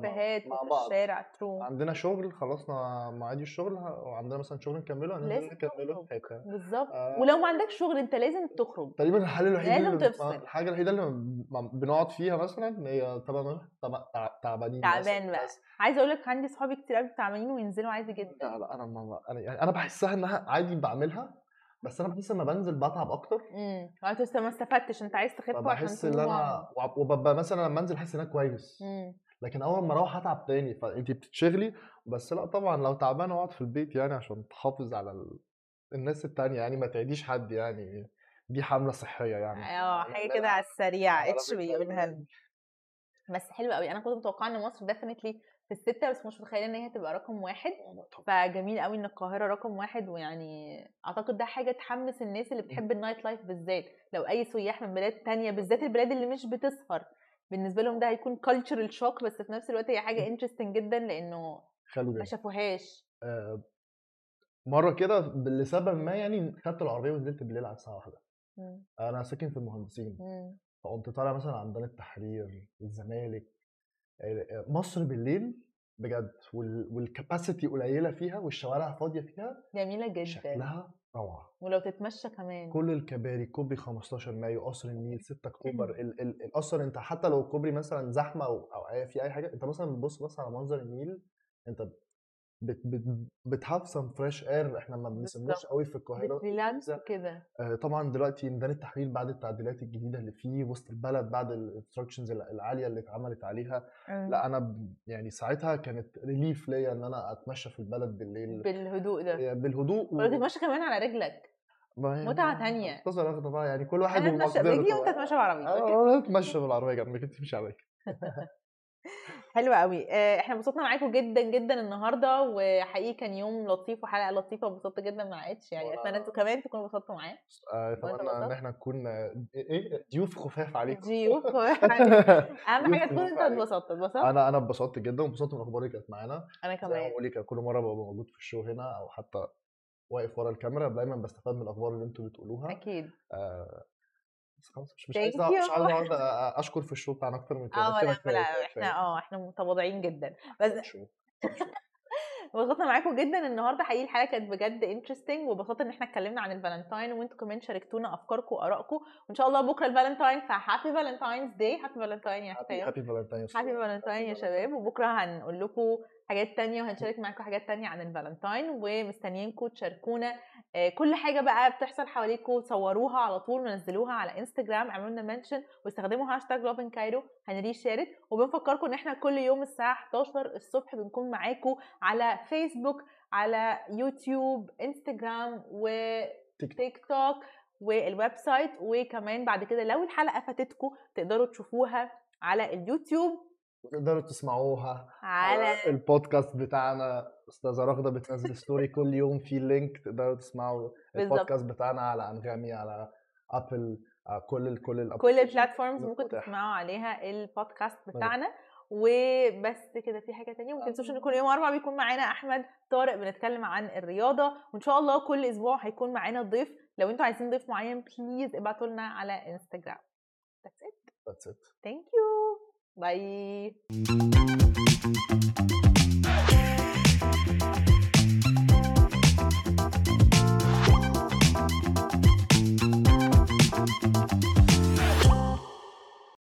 [SPEAKER 1] كافيهات ترو
[SPEAKER 2] عندنا شغل خلصنا مواعيد الشغل وعندنا مثلا شغل نكمله هننزل
[SPEAKER 1] لازم
[SPEAKER 2] نكمله.
[SPEAKER 1] بالظبط.
[SPEAKER 2] آه.
[SPEAKER 1] ولو ما عندكش شغل انت لازم تخرج.
[SPEAKER 2] تقريبا الحل الوحيد
[SPEAKER 1] لازم
[SPEAKER 2] اللي
[SPEAKER 1] تفصل.
[SPEAKER 2] الحاجة الوحيدة اللي ما بنقعد فيها مثلا هي طبعا طبعا تع- تعبانين.
[SPEAKER 1] تعبان بقى.
[SPEAKER 2] بس.
[SPEAKER 1] عايزه أقول لك عندي صحابي كتير قوي تعبانين وينزلوا عادي جدا.
[SPEAKER 2] لا لا أنا ما أنا يعني أنا بحسها إنها عادي بعملها بس أنا بحس لما بنزل بتعب أكتر.
[SPEAKER 1] امم. أنت ما استفدتش أنت عايز تخف عشان
[SPEAKER 2] فبحس ان أنا وب- وببقى مثلا لما أنزل احس ان أنا كويس.
[SPEAKER 1] امم.
[SPEAKER 2] لكن أول ما أروح أتعب تاني فانت بتتشغلي بس لأ طبعا لو تعبان أقعد في البيت يعني عشان تحافظ على ال... الناس التانية يعني ما تعديش حد يعني دي حملة صحية يعني.
[SPEAKER 1] آه
[SPEAKER 2] حاجة
[SPEAKER 1] كده على السريع اتش بيقولها لنا. بس حلو قوي أنا كنت متوقعة إن مصر definitely في الستة بس مش متخيلة إن هي هتبقى رقم واحد. فجميل قوي إن القاهرة رقم واحد ويعني أعتقد ده حاجة تحمس الناس اللي بتحب ال nightlife بالذات. لو أي سياح من بلاد تانية بالذات البلاد اللي مش بتسهر. بالنسبة لهم ده هيكون cultural shock بس في نفس الوقت هي حاجة interesting جدا لأنه
[SPEAKER 2] خلي
[SPEAKER 1] ما شافوهاش.
[SPEAKER 2] آه، مرة كده لسبب ما يعني خدت العربية ونزلت بالليل على الساعة واحدة.
[SPEAKER 1] مم.
[SPEAKER 2] أنا ساكن في المهندسين. فقمت طالع مثلا عندنا التحرير الزمالك آه، مصر بالليل بجد وال capacity قليلة فيها والشوارع فاضية فيها.
[SPEAKER 1] جميلة جدا.
[SPEAKER 2] شكلها روعة.
[SPEAKER 1] ولو تتمشى كمان.
[SPEAKER 2] كل الكباري كوبري 15 مايو قصر النيل 6 أكتوبر ال- ال- القصر أنت حتى لو الكوبري مثلا زحمة أو أو أي- في أي حاجة أنت مثلا بتبص بس على منظر النيل أنت بت بت بت have some fresh air إحنا ما بنسموش. قوي في القاهرة.
[SPEAKER 1] بت relax كده.
[SPEAKER 2] آه، طبعا دلوقتي ميدان التحرير بعد التعديلات الجديدة اللي فيه وسط البلد بعد ال constructions العالية اللي اتعملت عليها لا أنا ب- يعني ساعتها كانت relief ليا إن أنا أتمشى في البلد بالليل.
[SPEAKER 1] بالهدوء ده.
[SPEAKER 2] آه، بالهدوء
[SPEAKER 1] ولو تتمشى كمان على رجلك.
[SPEAKER 2] ما يعني
[SPEAKER 1] متعة تانية.
[SPEAKER 2] اختصر اخده بقى يعني كل واحد
[SPEAKER 1] أنا
[SPEAKER 2] أتمشى
[SPEAKER 1] برجلي
[SPEAKER 2] وأنت.
[SPEAKER 1] تتمشى بعربيتك
[SPEAKER 2] آه أتمشى بالعربية جنبك أنت تمشي عليك
[SPEAKER 1] حلو قوي آه، إحنا انبسطنا معاكم جدا جدا النهارده وحقيقي كان يوم لطيف وحلقة لطيفة وانبسطت جدا مع إتش. يعني أتمنى إنتوا كمان تكونوا انبسطتوا معاه.
[SPEAKER 2] آه، أتمنى
[SPEAKER 1] إن؟
[SPEAKER 2] إحنا نكون آه، إيه ضيوف خفاف عليكم.
[SPEAKER 1] ضيوف أهم حاجة تكون انت. اتبسطت اتبسطت
[SPEAKER 2] أنا أنا اتبسطت جدا وانبسطت من اللي كانت معانا. أنا
[SPEAKER 1] كمان.
[SPEAKER 2] بقول كل مرة ببقى موجود في ال show هنا أو حتى واقف ورا الكاميرا دايما بستفاد من الأخبار اللي أنتوا بتقولوها.
[SPEAKER 1] أكيد.
[SPEAKER 2] آه، خلاص مش مش
[SPEAKER 1] Thank
[SPEAKER 2] عايز أقعد- مش
[SPEAKER 1] you.
[SPEAKER 2] عايز اقعد أشكر في ال show بتاعنا أكتر من كده آه
[SPEAKER 1] لأ
[SPEAKER 2] إحنا.
[SPEAKER 1] آه إحنا متواضعين جدا. بس انبسطنا معاكم جدا النهارده حقيقي الحلقة كانت بجد interesting وبسطت إن إحنا اتكلمنا عن الفالنتاين وإنتوا كمان شاركتونا أفكاركم وآرائكم وإن شاء الله بكرة ال Valentine ف happy Valentine's Day happy Valentine يا حسام
[SPEAKER 2] happy Valentine's
[SPEAKER 1] happy Valentine يا شباب وبكرة هنقول لكم حاجات تانية وهنشارك معاكم حاجات تانية عن الفالنتاين ومستنيينكم تشاركونا آه، كل حاجة بقى بتحصل حواليكم صوروها على طول ونزلوها على انستجرام اعملوا لنا mention واستخدموا hashtag love in Cairo هنري شيرت وبنفكركم إن إحنا كل يوم الساعة 11 الصبح بنكون معاكم على فيسبوك على يوتيوب انستجرام
[SPEAKER 2] تيك
[SPEAKER 1] وتيك توك وال website وكمان بعد كده لو الحلقة فاتتكم تقدروا تشوفوها على اليوتيوب.
[SPEAKER 2] تقدروا تسمعوها
[SPEAKER 1] على
[SPEAKER 2] البودكاست بتاعنا أستاذة رغدة بتنزل story كل يوم في link تقدروا تسمعوا. البودكاست بتاعنا على انغامي على ابل على كل ال كل ال
[SPEAKER 1] كل ال platforms
[SPEAKER 2] ممكن.
[SPEAKER 1] تسمعوا عليها البودكاست بتاعنا وبس كده في حاجة تانية ما تنسوش ان كل يوم أربع بيكون معانا أحمد طارق بنتكلم عن الرياضة وإن شاء الله كل أسبوع هيكون معانا ضيف لو أنتوا عايزين ضيف معين please ابعتوا لنا على انستجرام That's it.
[SPEAKER 2] That's it.
[SPEAKER 1] Thank you. 拜。